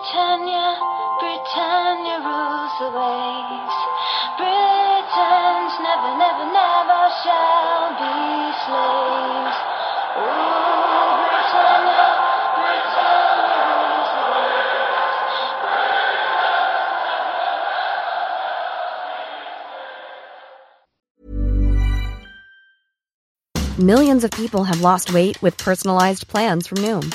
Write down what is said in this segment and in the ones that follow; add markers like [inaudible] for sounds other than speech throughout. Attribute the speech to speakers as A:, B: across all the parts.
A: Britannia, Britannia rules the waves. Britons never, never, never shall be slaves. Britannia, Britannia rules the waves.
B: Millions of people have lost weight with personalized plans from Noom,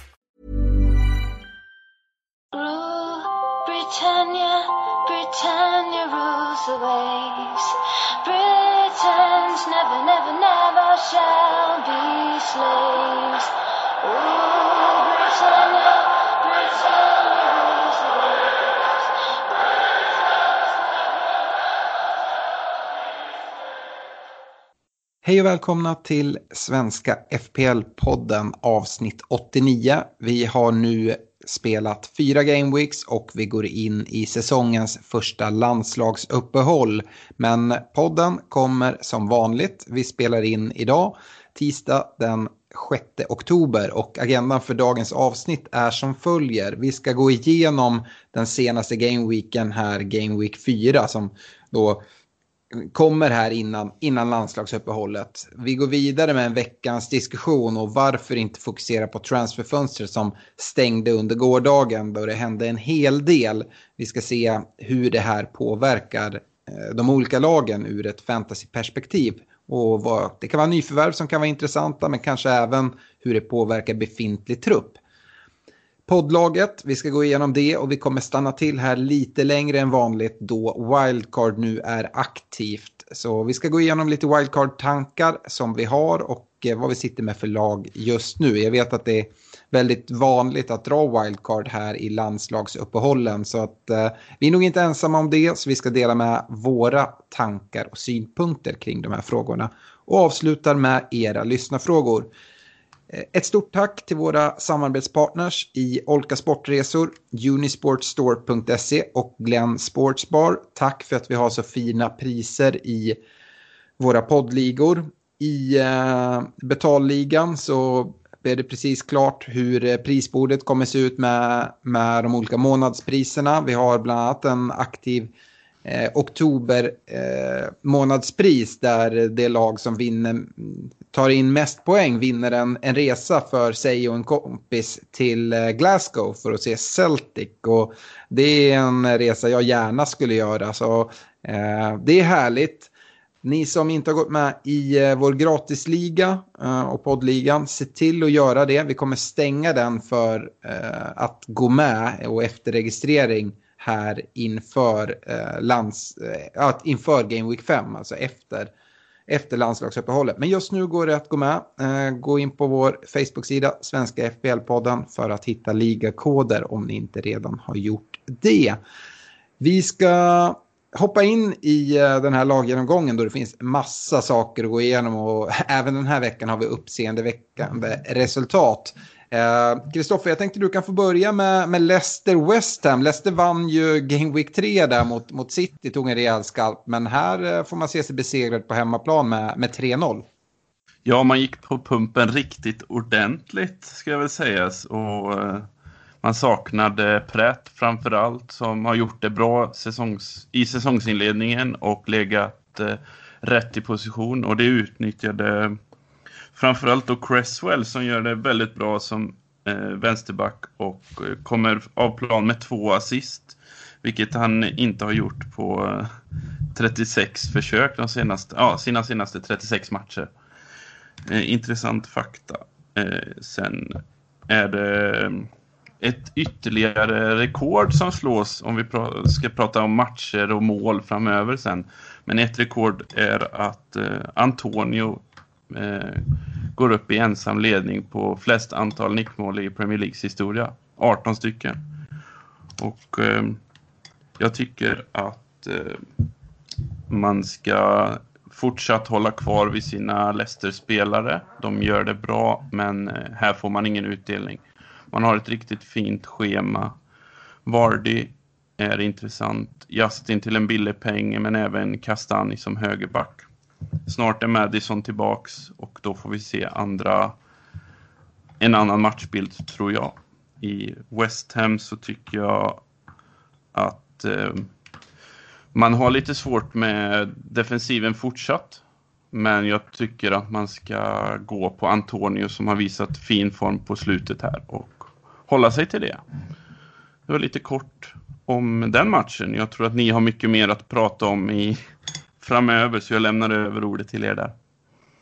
A: Shall be slaves. Rule Britannia, Britannia rules the waves.
C: Hej och välkomna till Svenska FPL-podden avsnitt 89. Vi har nu spelat fyra gameweeks och vi går in i säsongens första landslagsuppehåll. Men podden kommer som vanligt. Vi spelar in idag, tisdag den 6 oktober och agendan för dagens avsnitt är som följer. Vi ska gå igenom den senaste gameweeken här, Gameweek 4 som då kommer här innan, innan landslagsuppehållet. Vi går vidare med en veckans diskussion och varför inte fokusera på transferfönstret som stängde under gårdagen då det hände en hel del. Vi ska se hur det här påverkar eh, de olika lagen ur ett fantasyperspektiv. Och vad, det kan vara nyförvärv som kan vara intressanta men kanske även hur det påverkar befintlig trupp poddlaget. Vi ska gå igenom det och vi kommer stanna till här lite längre än vanligt då Wildcard nu är aktivt. Så vi ska gå igenom lite Wildcard-tankar som vi har och eh, vad vi sitter med för lag just nu. Jag vet att det är väldigt vanligt att dra Wildcard här i landslagsuppehållen så att eh, vi är nog inte ensamma om det så vi ska dela med våra tankar och synpunkter kring de här frågorna och avslutar med era lyssnarfrågor. Eh, ett stort tack till våra samarbetspartners i Olka Sportresor, Unisportstore.se och Glenn Sportsbar. Tack för att vi har så fina priser i våra poddligor. I eh, betalligan så är det precis klart hur eh, prisbordet kommer se ut med, med de olika månadspriserna. Vi har bland annat en aktiv eh, oktober eh, månadspris där det lag som vinner, tar in mest poäng vinner en, en resa för sig och en kompis till eh, Glasgow för att se Celtic. Och det är en resa jag gärna skulle göra. Så eh, det är härligt. Ni som inte har gått med i eh, vår gratisliga eh, och poddligan, se till att göra det. Vi kommer stänga den för eh, att gå med och efterregistrering här inför, eh, lands, eh, inför Game Week 5, alltså efter, efter landslagsuppehållet. Men just nu går det att gå med. Eh, gå in på vår Facebook-sida, Svenska FBL-podden, för att hitta ligakoder om ni inte redan har gjort det. Vi ska hoppa in i eh, den här laggenomgången då det finns massa saker att gå igenom och [laughs] även den här veckan har vi uppseendeväckande resultat. Eh, Kristoffer, jag tänkte du kan få börja med, med Leicester West Ham. Leicester vann ju Game Week 3 där mot, mot City, tog en rejäl skalp. Men här eh, får man se sig besegrad på hemmaplan med, med 3-0.
D: Ja, man gick på pumpen riktigt ordentligt, ska jag väl säga. Och, eh, man saknade Prätt framför allt, som har gjort det bra säsongs, i säsongsinledningen och legat eh, rätt i position. Och det utnyttjade framförallt då Cresswell som gör det väldigt bra som eh, vänsterback och eh, kommer av plan med två assist. Vilket han inte har gjort på eh, 36 försök de senaste, ja, sina senaste 36 matcher. Eh, intressant fakta. Eh, sen är det eh, ett ytterligare rekord som slås om vi pra ska prata om matcher och mål framöver sen. Men ett rekord är att eh, Antonio Eh, går upp i ensam ledning på flest antal nickmål i Premier Leagues historia. 18 stycken. Och eh, jag tycker att eh, man ska fortsatt hålla kvar vid sina Leicester-spelare. De gör det bra, men eh, här får man ingen utdelning. Man har ett riktigt fint schema. Vardy är intressant. Justin till en billig peng, men även Kastani som högerback. Snart är Madison tillbaks och då får vi se andra, en annan matchbild tror jag. I West Ham så tycker jag att eh, man har lite svårt med defensiven fortsatt. Men jag tycker att man ska gå på Antonio som har visat fin form på slutet här och hålla sig till det. Det var lite kort om den matchen. Jag tror att ni har mycket mer att prata om i framöver så jag lämnar över ordet till er där.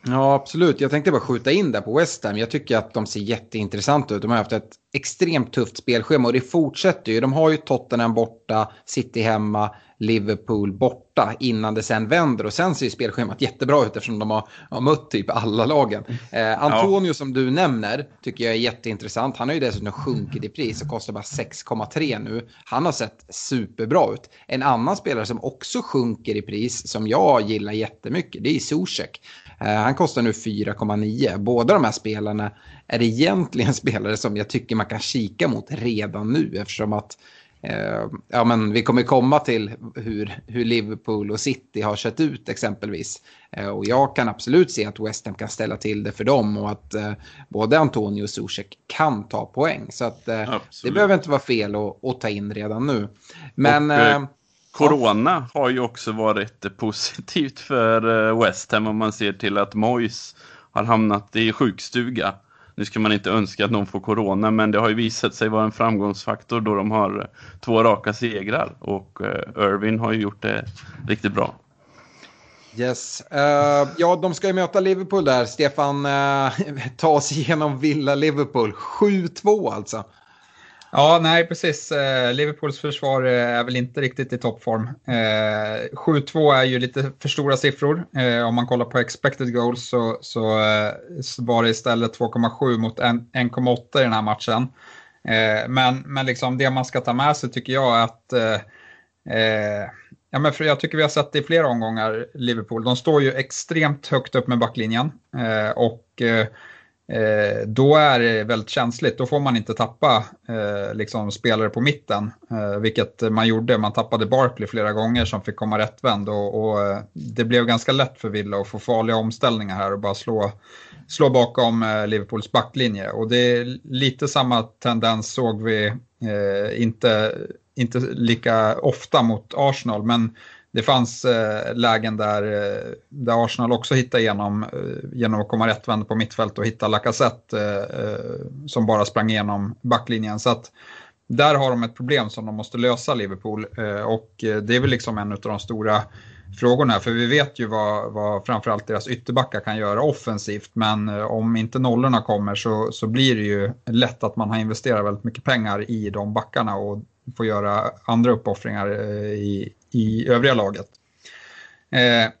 C: Ja, absolut. Jag tänkte bara skjuta in där på West Ham. Jag tycker att de ser jätteintressanta ut. De har haft ett extremt tufft spelschema och det fortsätter ju. De har ju Tottenham borta, City hemma, Liverpool borta innan det sen vänder. Och sen ser ju spelschemat jättebra ut eftersom de har, har mött typ alla lagen. Eh, Antonio ja. som du nämner tycker jag är jätteintressant. Han har ju dessutom sjunkit i pris och kostar bara 6,3 nu. Han har sett superbra ut. En annan spelare som också sjunker i pris som jag gillar jättemycket det är Zuzek. Eh, han kostar nu 4,9. Båda de här spelarna är egentligen [laughs] spelare som jag tycker man kan kika mot redan nu eftersom att ja, men vi kommer komma till hur, hur Liverpool och City har sett ut exempelvis. Eh, och jag kan absolut se att West Ham kan ställa till det för dem och att eh, både Antonio och Zuzek kan ta poäng. Så att, eh, det behöver inte vara fel att, att ta in redan nu. Men... Och, eh,
D: Corona har ju också varit positivt för West Ham om man ser till att Moyes har hamnat i sjukstuga. Nu ska man inte önska att någon får corona, men det har ju visat sig vara en framgångsfaktor då de har eh, två raka segrar och uh, Irvin har ju gjort det riktigt bra.
C: Yes. Uh, ja, de ska ju möta Liverpool där. Stefan, uh, [laughs] ta oss igenom Villa-Liverpool. 7-2 alltså.
E: Ja, nej precis. Eh, Liverpools försvar eh, är väl inte riktigt i toppform. Eh, 7-2 är ju lite för stora siffror. Eh, om man kollar på expected goals så, så, eh, så var det istället 2,7 mot 1,8 i den här matchen. Eh, men men liksom det man ska ta med sig tycker jag är att eh, eh, Ja, men för jag tycker vi har sett det i flera omgångar, Liverpool. De står ju extremt högt upp med backlinjen. Eh, och Eh, då är det väldigt känsligt. Då får man inte tappa eh, liksom spelare på mitten, eh, vilket man gjorde. Man tappade Barkley flera gånger som fick komma rättvänd och, och eh, det blev ganska lätt för Villa att få farliga omställningar här och bara slå, slå bakom eh, Liverpools backlinje. Och det är lite samma tendens såg vi, eh, inte, inte lika ofta mot Arsenal, men det fanns eh, lägen där, eh, där Arsenal också hittade igenom eh, genom att komma rättvänd på mittfält och hitta Lacazette eh, eh, som bara sprang igenom backlinjen. Så att där har de ett problem som de måste lösa, Liverpool. Eh, och eh, det är väl liksom en av de stora frågorna. För vi vet ju vad, vad framförallt deras ytterbackar kan göra offensivt. Men eh, om inte nollorna kommer så, så blir det ju lätt att man har investerat väldigt mycket pengar i de backarna och får göra andra uppoffringar eh, i, i övriga laget. Eh,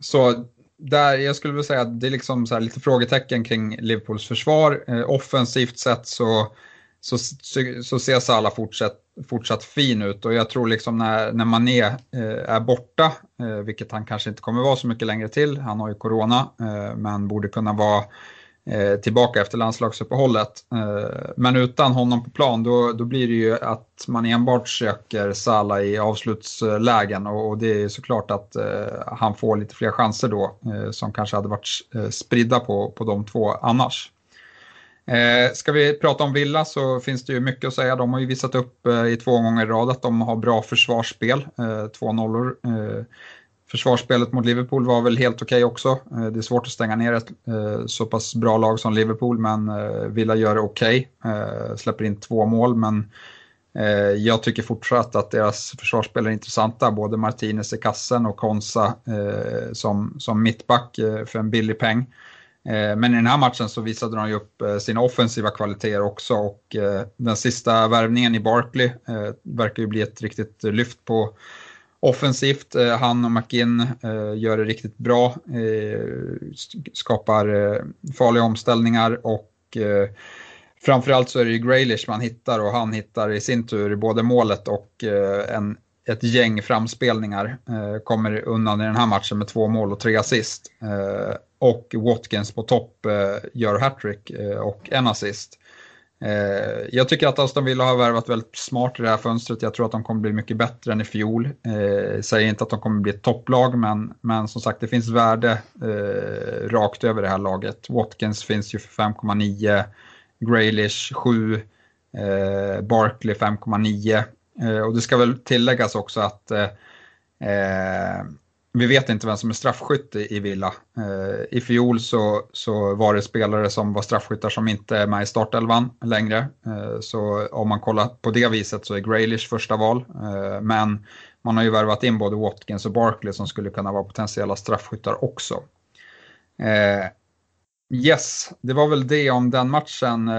E: så där, jag skulle vilja säga att det är liksom så lite frågetecken kring Liverpools försvar. Eh, offensivt sett så, så, så ser Salah fortsatt, fortsatt fin ut och jag tror liksom när, när Mané eh, är borta, eh, vilket han kanske inte kommer vara så mycket längre till, han har ju corona, eh, men borde kunna vara Eh, tillbaka efter landslagsuppehållet. Eh, men utan honom på plan då, då blir det ju att man enbart söker Salah i avslutslägen och, det är såklart att eh, han får lite fler chanser då som kanske hade varit spridda på, på de två annars. Eh, ska vi prata om Villa så finns det ju mycket att säga. De har ju visat upp eh, i två gånger i rad att de har bra försvarsspel. Eh, två nollor. Försvarsspelet mot Liverpool var väl helt okej okay också. Eh, det är svårt att stänga ner ett eh, så pass bra lag som Liverpool, men eh, Villa gör det okej. Okay. Släpper in två mål, men jag tycker fortsatt att deras försvarsspel är intressanta. Både Martinez i kassen och Konsa som, som mittback för en billig peng. Men i den här matchen så visade de ju upp sina offensiva kvaliteter också och den sista värvningen i Barkley verkar ju bli ett riktigt lyft på offensivt. Eh, han och McGinn eh, gör det riktigt bra, eh, skapar farliga omställningar och framförallt så är det ju Graylish man hittar och han hittar i sin tur både målet och en ett gäng framspelningar. Kommer undan i den här matchen med två mål och tre assist. Och Watkins på topp gör hattrick och en assist. Eh, jag tycker att Aston Villa har värvat väldigt smart i det här fönstret. Jag tror att de kommer bli mycket bättre än i fjol. Eh, säger inte att de kommer bli ett topplag, men, men som sagt det finns värde eh, rakt över det här laget. Watkins finns ju för 5,9, Graylish 7, eh, Barkley 5,9. Eh, och det ska väl tilläggas också att eh, eh, vi vet inte vem som är straffskytt i, Villa. Eh, I fjol så, så var det spelare som var straffskyttar som inte är med i startelvan längre. Eh, så om man kollar på det viset så är Graylish första val. Eh, men man har ju värvat in både Watkins och Barkley som skulle kunna vara potentiella straffskyttar också. Yes, det var väl det om den matchen.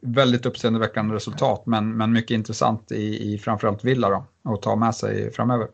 E: Väldigt uppseendeväckande resultat men, men mycket intressant i, i framförallt Villa då, att ta med sig framöver.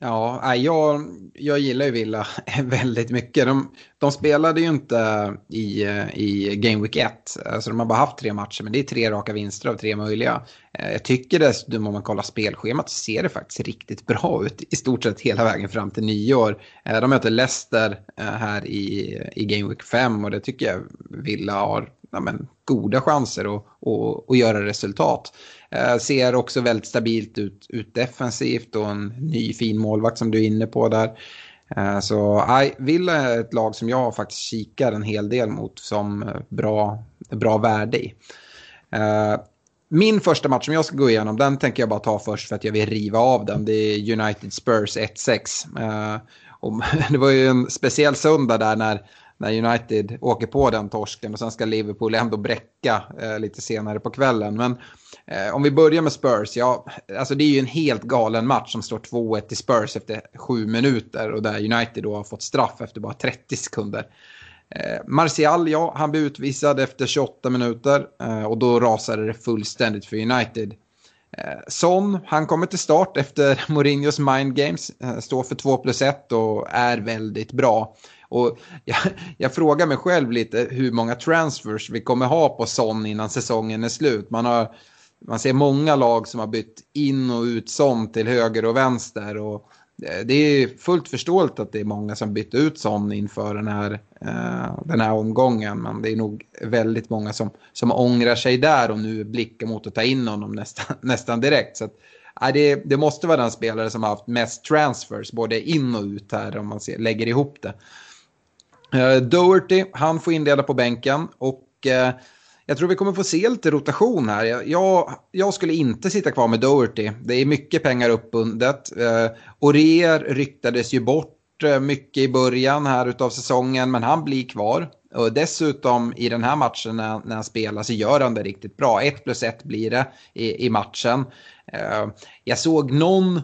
C: Ja, jag, jag gillar ju Villa [laughs] väldigt mycket. De, de spelade ju inte i, i Game Week 1, alltså de har bara haft tre matcher, men det är tre raka vinster av tre möjliga. Eh, jag tycker dessutom om man kollar spelschemat så ser det faktiskt riktigt bra ut i stort sett hela vägen fram till nyår. Eh, de möter Leicester eh, här i, i Game Week 5 och det tycker jag Villa har ja, men, goda chanser att, att, att göra resultat. Eh, ser också väldigt stabilt ut, ut defensivt och en ny fin målvakt som du är inne på där. Eh, så nej, Villa är ett lag som jag faktiskt kikar en hel del mot som bra, bra värde i. Eh, min första match som jag ska gå igenom, den tänker jag bara ta först för att jag vill riva av den. Det är United Spurs 1-6. Eh, [laughs] det var ju en speciell söndag där när när United åker på den torsken och sen ska Liverpool ändå bräcka eh, lite senare på kvällen. Men eh, om vi börjar med Spurs, ja, alltså det är ju en helt galen match som står 2-1 till Spurs efter sju minuter och där United då har fått straff efter bara 30 sekunder. Eh, Martial, ja, han blir utvisad efter 28 minuter eh, och då rasade det fullständigt för United. Eh, Son, han kommer till start efter [laughs] Mourinhos mind games, eh, står för 2 plus 1 och är väldigt bra. Och jag, jag, frågar mig själv lite hur många transfers vi kommer ha på Son innan säsongen är slut. Man, har, man ser många lag som har bytt in och ut Son till höger och vänster. Och eh, det är fullt förståeligt att det är många som bytt ut Son inför den här, eh, den här omgången. Men det är nog väldigt många som, som ångrar sig där och nu blickar mot att ta in honom nästan, [laughs] nästan direkt. Så att, uh, det, det måste vara den spelare som har haft mest transfers, både in och ut här om man ser, lägger ihop det. Uh, Doherty, han får inleda på bänken och uh, jag tror vi kommer få se lite rotation här. Jag, jag, skulle inte sitta kvar med Doherty. Det är mycket pengar uppbundet. Eh, uh, Orer ryktades ju bort mycket i början här av säsongen men han blir kvar. Och dessutom i den här matchen när, när han spelar så gör han det riktigt bra. 1 plus 1 blir det i, i matchen. jag såg någon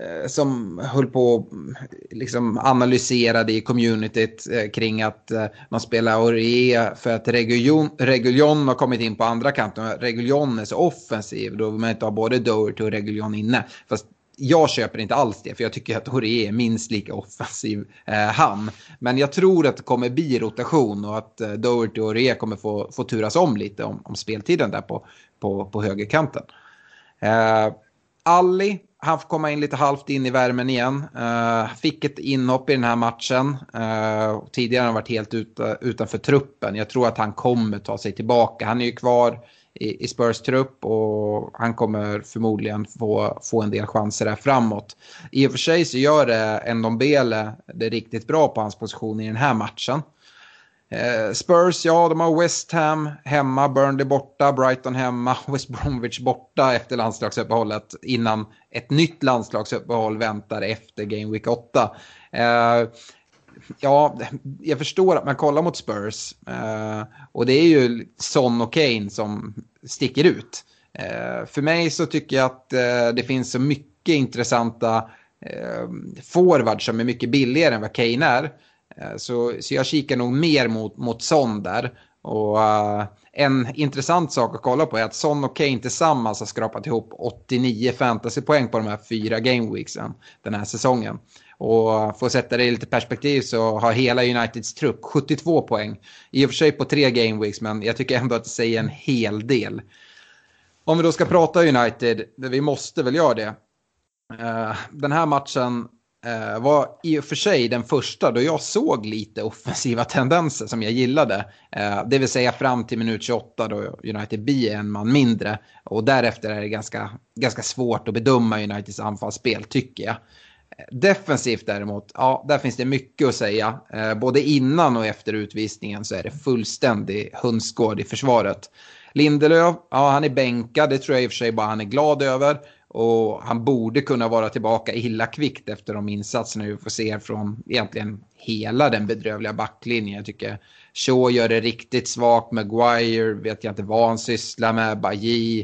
C: Eh, som höll på mm, liksom analyserade i communityt eh, kring att eh, man spelar Aurier för att Reguljon, har kommit in på andra kanten. Reguljon är så offensiv, då vill man inte ha både Doherty och Reguljon inne. Fast jag köper inte alls det, för jag tycker att Aurier är minst lika offensiv eh, han. Men jag tror att det kommer bli rotation och att eh, Doherty och Aurier kommer få, få turas om lite om, om speltiden där på, på, på högerkanten. Eh, Alli han får komma in lite halvt in i värmen igen. Uh, fick ett inhopp i den här matchen. Uh, tidigare har han varit helt ut, eh, utanför truppen. Jag tror att han kommer ta sig tillbaka. Han är ju kvar i, i Spurs trupp och han kommer förmodligen få, få en del chanser där framåt. I och för sig så gör det Ndombele det riktigt bra på hans position i den här matchen. Eh, Spurs, ja, de har West Ham hemma, Burnley borta, Brighton hemma, [laughs] West Bromwich borta efter landslagsuppehållet innan ett nytt landslagsuppehåll väntar efter Game Week 8. Eh, ja, jag förstår att man kollar mot Spurs eh, och det är ju Son och Kane som sticker ut. Eh, för mig så tycker jag att eh, det finns så mycket intressanta eh, forwards som är mycket billigare än vad Kane är. Eh, så, så jag kikar nog mer mot, mot Son där. Och uh, en intressant sak att kolla på är att Son och Kane tillsammans har skrapat ihop 89 fantasypoäng på de här fyra gameweeksen den här säsongen. Och eh, för att sätta det i lite perspektiv så har hela Uniteds trupp 72 poäng. I och för sig på tre gameweeks men jag tycker ändå att det säger en hel del. Om vi då ska prata United, vi måste väl göra det. Uh, den här matchen Eh, var i och för sig den första då jag såg lite offensiva [laughs] tendenser som jag gillade. Eh, det vill säga fram till minut 28 då United blir en man mindre. Och därefter är det ganska, ganska svårt att bedöma Uniteds anfallsspel tycker jag. Eh, defensivt däremot, ja, där finns det mycket att säga. Eh, både innan och efter utvisningen så är det fullständig hönsgård i försvaret. Lindelöf, ja han är bänkad, det tror jag i och för sig bara han är glad över. Och han borde kunna vara tillbaka illa kvickt efter de insatserna vi får se från egentligen hela den bedrövliga backlinjen. Jag tycker Shaw gör det riktigt svagt. Maguire vet jag inte vad han sysslar med. Bajy.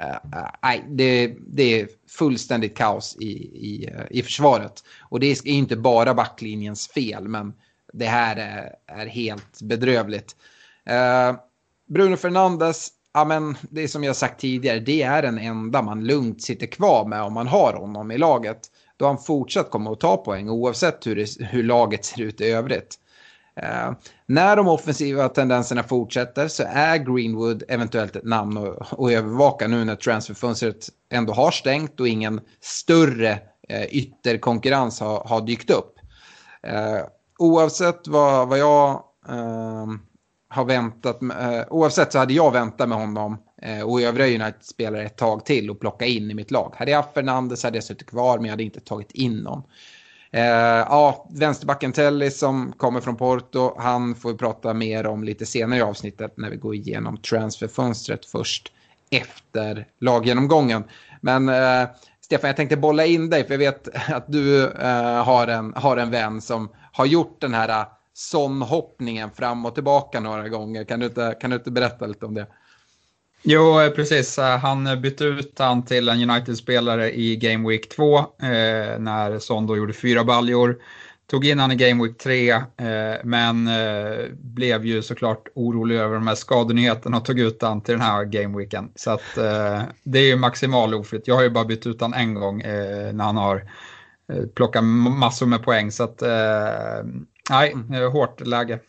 C: Uh, uh, det, det, är fullständigt kaos i, i, uh, i försvaret. Och det är inte bara backlinjens fel, men det här är, är helt bedrövligt. Uh, Bruno Fernandes ja, men det är som jag sagt tidigare, det är den enda man lugnt sitter kvar med om man har honom i laget. Då han fortsatt kommer att ta poäng oavsett hur, det, hur laget ser ut i övrigt. Eh, när de offensiva tendenserna fortsätter så är Greenwood eventuellt ett namn att, att övervaka nu när transferfönstret ändå har stängt och ingen större eh, ytterkonkurrens har, har dykt upp. Eh, oavsett vad, vad jag eh, har väntat, eh, oavsett så hade jag väntat med honom eh, och övriga United-spelare ett tag till och plocka in i mitt lag. Hade jag haft Fernandes hade jag suttit kvar men jag hade inte tagit in någon. Eh, ja, vänsterbacken Telly som kommer från Porto, han får vi prata mer om lite senare i avsnittet när vi går igenom transferfönstret först efter laggenomgången. Men eh, Stefan, jag tänkte bolla in dig för jag vet att du eh, har, en, har en vän som har gjort den här sonhoppningen fram och tillbaka några gånger. Kan du inte, kan du inte berätta lite om det?
E: Jo, eh, precis. Eh, han bytte ut han till en United-spelare i Game Week 2 eh, när Son då gjorde fyra baljor. Tog in han i Game Week 3 eh, men eh, blev ju såklart orolig över de här skadenyheterna och tog ut han till den här Game Weeken. Så att eh, det är ju maximal oflytt. Jag har ju bara bytt ut han en gång eh, när han har plockat massor med poäng. Så att Nej, mm. hårt läge.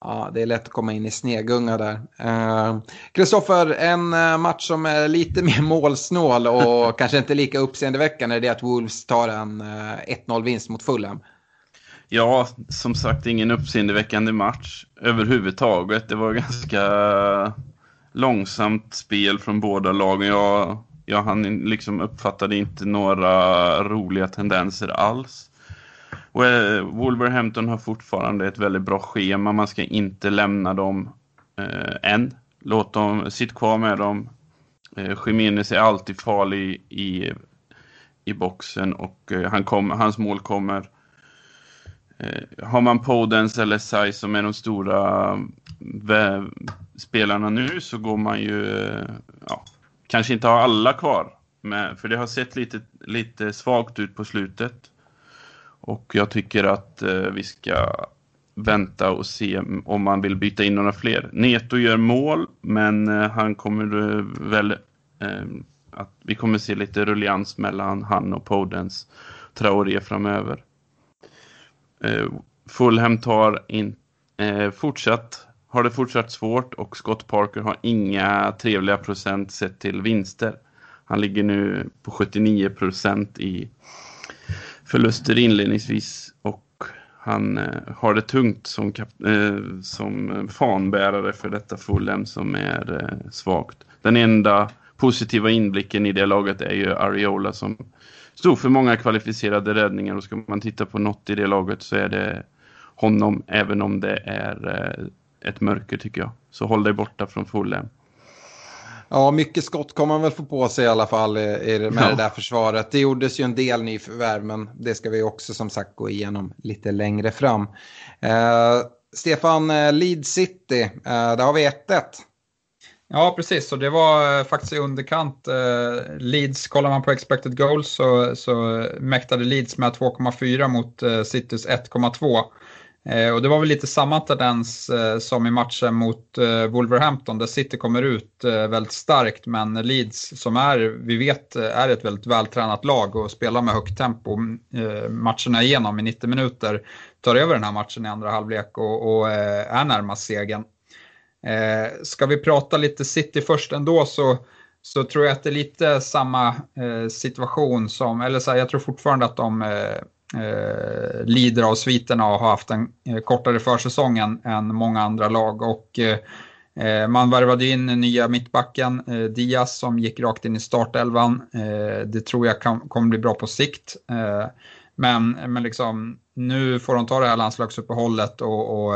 C: Ja, det är lätt att komma in i snegunga där. Kristoffer, uh, en match som är lite [laughs] mer målsnål och [laughs] kanske inte lika uppseendeväckande är det att Wolves tar en uh, eh, 1-0-vinst mot Fulham.
D: Ja, som sagt ingen uppseendeväckande match överhuvudtaget. Det var ganska långsamt spel från båda lagen. Jag, jag han liksom uppfattade inte några roliga tendenser alls. Eh, Wolverhampton har fortfarande ett väldigt bra schema. Man ska inte lämna dem eh, än. Låt dem, sitta kvar med dem. Eh, Jiménez är alltid farlig i, i boxen och eh, han kom, hans mål kommer. Eh, har man Podens eller Sai som är de stora eh, spelarna nu så går man ju, eh, ja, kanske inte ha alla kvar. Men, för det har sett lite, lite svagt ut på slutet. Och jag tycker att eh, vi ska vänta och se om man vill byta in några fler. Neto gör mål, men eh, han kommer eh, väl eh, att vi kommer se lite rullians mellan han och Podens Traoré framöver. Eh, Fulham tar in, eh, fortsatt, har det fortsatt svårt och Scott Parker har inga trevliga procent sett till vinster. Han ligger nu på 79 procent i förluster inledningsvis och han eh, har det tungt som, eh, som fanbärare för detta Fulham som är eh, svagt. Den enda positiva inblicken i det laget är ju Ariola som stod för många kvalificerade räddningar och ska man titta på något i det laget så är det honom även om det är eh, ett mörker tycker jag. Så håll dig borta från Fulham.
C: Ja, mycket skott kommer man väl få på sig i alla fall med ja. det där försvaret. Det gjordes ju en del nyförvärv, men det ska vi också som sagt gå igenom lite längre fram. Eh, Stefan, eh, Leeds City, eh, där har vi 1-1.
E: Ja, precis. Och det var eh, faktiskt i underkant. Eh, Leeds, kollar man på expected goals så, så mäktade Leeds med 2,4 mot eh, Citys 1,2. Eh, och det var väl lite samma tendens eh, som i matchen mot eh, Wolverhampton där City kommer ut eh, väldigt starkt men Leeds som är, vi vet, eh, är ett väldigt vältränat lag och spelar med högt tempo mm, eh, matcherna igenom i 90 minuter tar över den här matchen i andra halvlek och, och är närmast segern. Ska vi prata lite City först ändå så så tror jag att det är lite samma eh, situation som, eller så här, jag tror fortfarande att de eh, lider av sviterna och har haft en eh, kortare försäsong än, än många andra lag. Och eh, eh man värvade in nya mittbacken, eh, Diaz, som gick rakt in i startelvan. Eh, det tror jag kan, kommer bli bra på sikt. Eh, men, men liksom, nu får de ta det här landslagsuppehållet och, och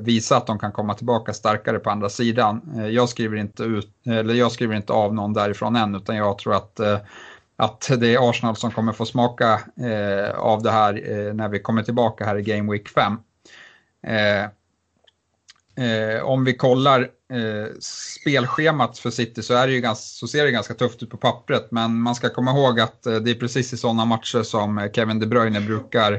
E: visa att de kan komma tillbaka starkare på andra sidan. Jag, skriver inte ut, eller jag skriver inte av någon därifrån än utan jag tror att, eh, att det är Arsenal som kommer få smaka eh, av det här eh, när vi kommer tillbaka här i Game Week 5. Eh, eh, om vi kollar eh, spelschemat för City så, är det ju ganska, så ser det ganska tufft ut på pappret men man ska komma ihåg att eh, det är precis i sådana matcher som Kevin De Bruyne brukar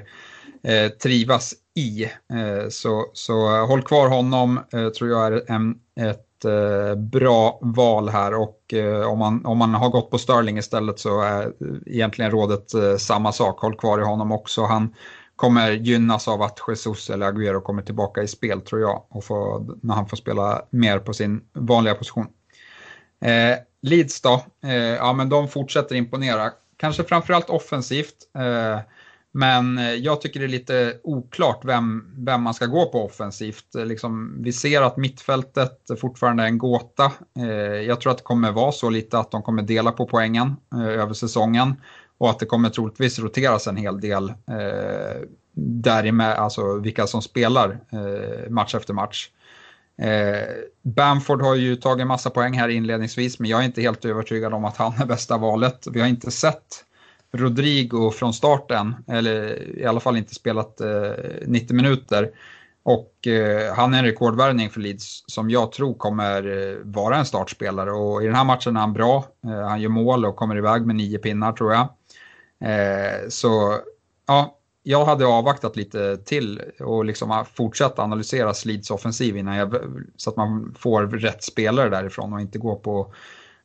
E: eh, trivas i. Eh, så, så håll kvar honom, eh, tror jag är en, ett eh, bra val här och eh, om, man, om man har gått på Sterling istället så är egentligen rådet eh, samma sak. Håll kvar i honom också. Han kommer gynnas av att Jesus eller Agüero kommer tillbaka i spel tror jag och får, när han får spela mer på sin vanliga position. Eh, Leeds då, eh, ja men de fortsätter imponera. Kanske framförallt offensivt. Eh, men eh, jag tycker det är lite oklart vem, vem man ska gå på offensivt. Eh, liksom, vi ser att mittfältet fortfarande är en gåta. Eh, jag tror att det kommer vara så lite att de kommer dela på poängen över säsongen och att det kommer troligtvis roteras en hel del därimed, alltså vilka som spelar match efter match. Bamford har ju tagit massa poäng här inledningsvis men jag är inte helt övertygad om att han är bästa valet. Vi har inte sett Rodrigo från starten, eller i alla fall inte spelat eh, 90 minuter. Och eh, han är en rekordvärvning för Leeds som jag tror kommer eh, vara en startspelare. Och i den här matchen är han bra. Eh, han gör mål och kommer iväg med nio pinnar tror jag. Eh, så ja, jag hade avvaktat lite till och liksom fortsatt analysera Leeds offensiv innan jag, så att man får rätt spelare därifrån och inte gå på,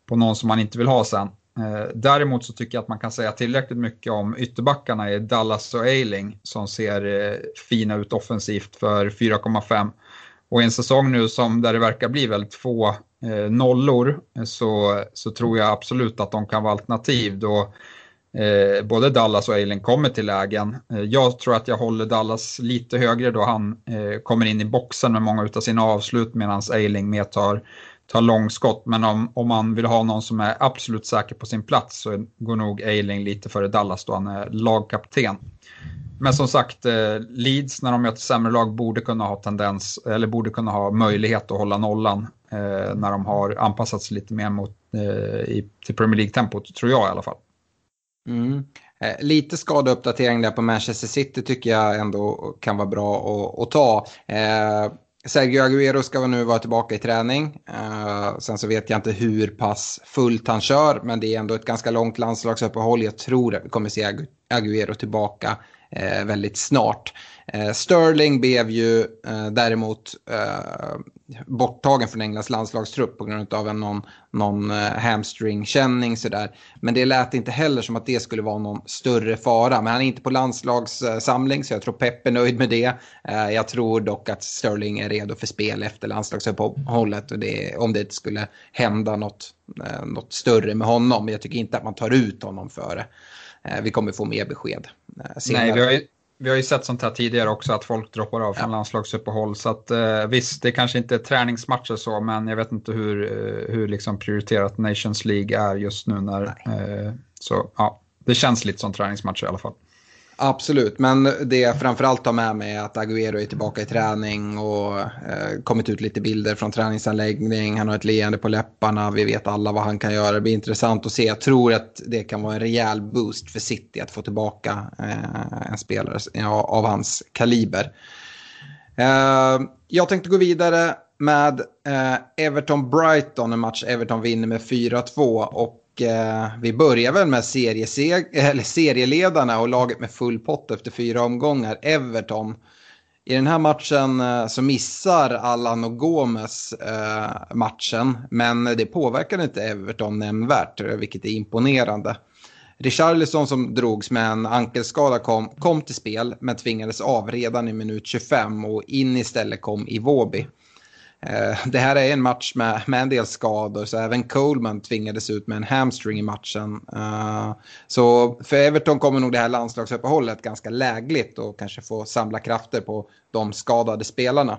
E: på någon som man inte vill ha sen. Eh, däremot så tycker jag att man kan säga tillräckligt mycket om ytterbackarna i Dallas och Eiling som ser eh, fina ut offensivt för 4,5. Och i en säsong nu som där det verkar bli väldigt få eh, nollor så, så tror jag absolut att de kan vara alternativ då eh, både Dallas och Eiling kommer till lägen. Eh, jag tror att jag håller Dallas lite högre då han eh, kommer in i boxen med många av sina avslut medan Eiling mer tar ta långskott. Men om, om man vill ha någon som är absolut säker på sin plats så går nog Eiling lite före Dallas då han är lagkapten. Men som sagt, eh, Leeds när de möter sämre lag borde kunna ha tendens, eller borde kunna ha möjlighet att hålla nollan eh, när de har anpassat sig lite mer mot, eh, i, till Premier League-tempot, tror jag i alla fall.
C: Mm. Eh, lite skadeuppdatering där på Manchester City tycker jag ändå kan vara bra att, att ta. Eh, Sergio Aguero ska nu vara tillbaka i träning. Uh, sen så vet jag inte hur pass fullt han kör, men det är ändå ett ganska långt landslagsuppehåll. Jag tror att vi kommer se Aguero tillbaka uh, Eh, väldigt snart. Eh, Sterling blev ju eh, däremot borttagen från Englands landslagstrupp på grund av en någon, någon hamstringkänning sådär. Men det lät inte heller som att det skulle vara någon större fara. Men han är inte på landslagssamling så jag tror Pep är nöjd med det. Jag tror dock att Sterling är redo för spel efter landslagsuppehållet och det, om det skulle hända något, något större med honom. Jag tycker inte att man tar ut honom före. Vi kommer få mer besked
E: senare. Nej, vi har ju vi har ju sett sånt här tidigare också att folk droppar av från ja. landslagsuppehåll. Så att, eh, visst, det kanske inte är träningsmatcher så, men jag vet inte hur, eh, hur liksom prioriterat Nations League är just nu. När, eh, så ja, det känns lite som träningsmatcher i alla fall.
C: Absolut, men det jag framförallt tar med mig är att Agüero är tillbaka i träning och eh, kommit ut lite bilder från träningsanläggning. Han har ett leende på läpparna, vi vet alla vad han kan göra. Det blir intressant att se. Jag tror att det kan vara en rejäl boost för City att få tillbaka eh, en spelare ja, av hans kaliber. Eh, jag tänkte gå vidare med eh, Everton-Brighton, en match Everton vinner med 4-2. Och Eh, vi börjar väl med [laughs] eller serieledarna och laget med full pott efter fyra omgångar, Everton. I den här matchen eh, så missar Allan och Gomes eh, matchen, men det påverkar inte Everton nämnvärt, vilket är imponerande. Richarlison som drogs med en ankelskada kom, kom till spel men tvingades av redan i minut 25 och in istället kom Iwobi. Eh, det här är en match med, med en del skador så även Coleman tvingades ut med en hamstring i matchen. Eh, så för Everton kommer nog det här landslagsuppehållet ganska lägligt och kanske få samla krafter på de skadade spelarna.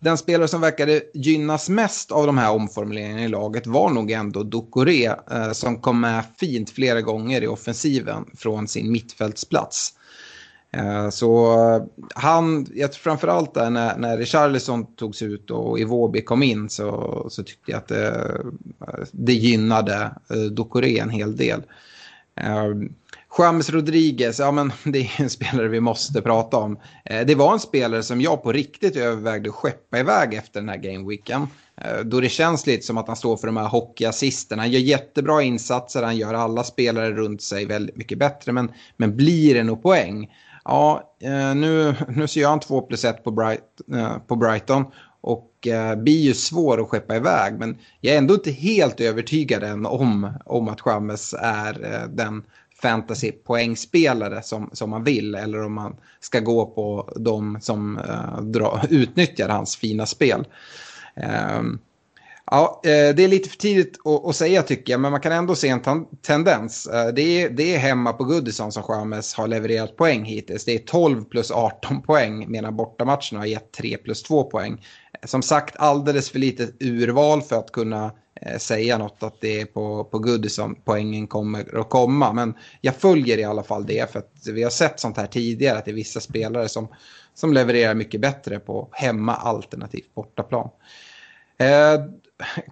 C: Den spelare som verkade gynnas mest av de här omformuleringarna i laget var nog ändå Ducoré eh, som kom med fint flera gånger i offensiven från sin mittfältsplats. Eh, så eh, han, jag tror framförallt där när, när Richarlison togs ut och Iwobi kom in så, så tyckte jag att det, eh, det gynnade Dokore en hel del. James Rodriguez, ja men [laughs] det är en spelare vi måste prata om. Det var en spelare som jag på riktigt övervägde att skeppa iväg efter den här gameweeken. Då det känns lite som att han står för de här hockeyassisterna. Han gör jättebra insatser, han gör alla spelare runt sig väldigt mycket bättre. Men, men blir det nog poäng? Ja, eh, nu, nu ser jag han 2 plus 1 på, Bright, eh, på Brighton. Och eh, blir ju svår att skeppa iväg. Men jag är ändå inte helt övertygad än om, om att Chamez är eh, den fantasypoängspelare som, som man vill eller om man ska gå på de som uh, dra, utnyttjar hans fina spel. Um, ja, eh, det är lite för tidigt att, säga tycker jag, men man kan ändå se en tendens. Eh, det, är, det är hemma på Goodison som Chamez har levererat poäng hittills. Det är 12 plus 18 poäng medan bortamatcherna har gett 3 plus 2 poäng. Eh, som sagt, alldeles för lite urval för att kunna säga något att det är på, på Goodison poängen kommer att komma. Men jag följer i alla fall det för att vi har sett sånt här tidigare att det är vissa spelare som, som levererar mycket bättre på hemma alternativt bortaplan. Eh,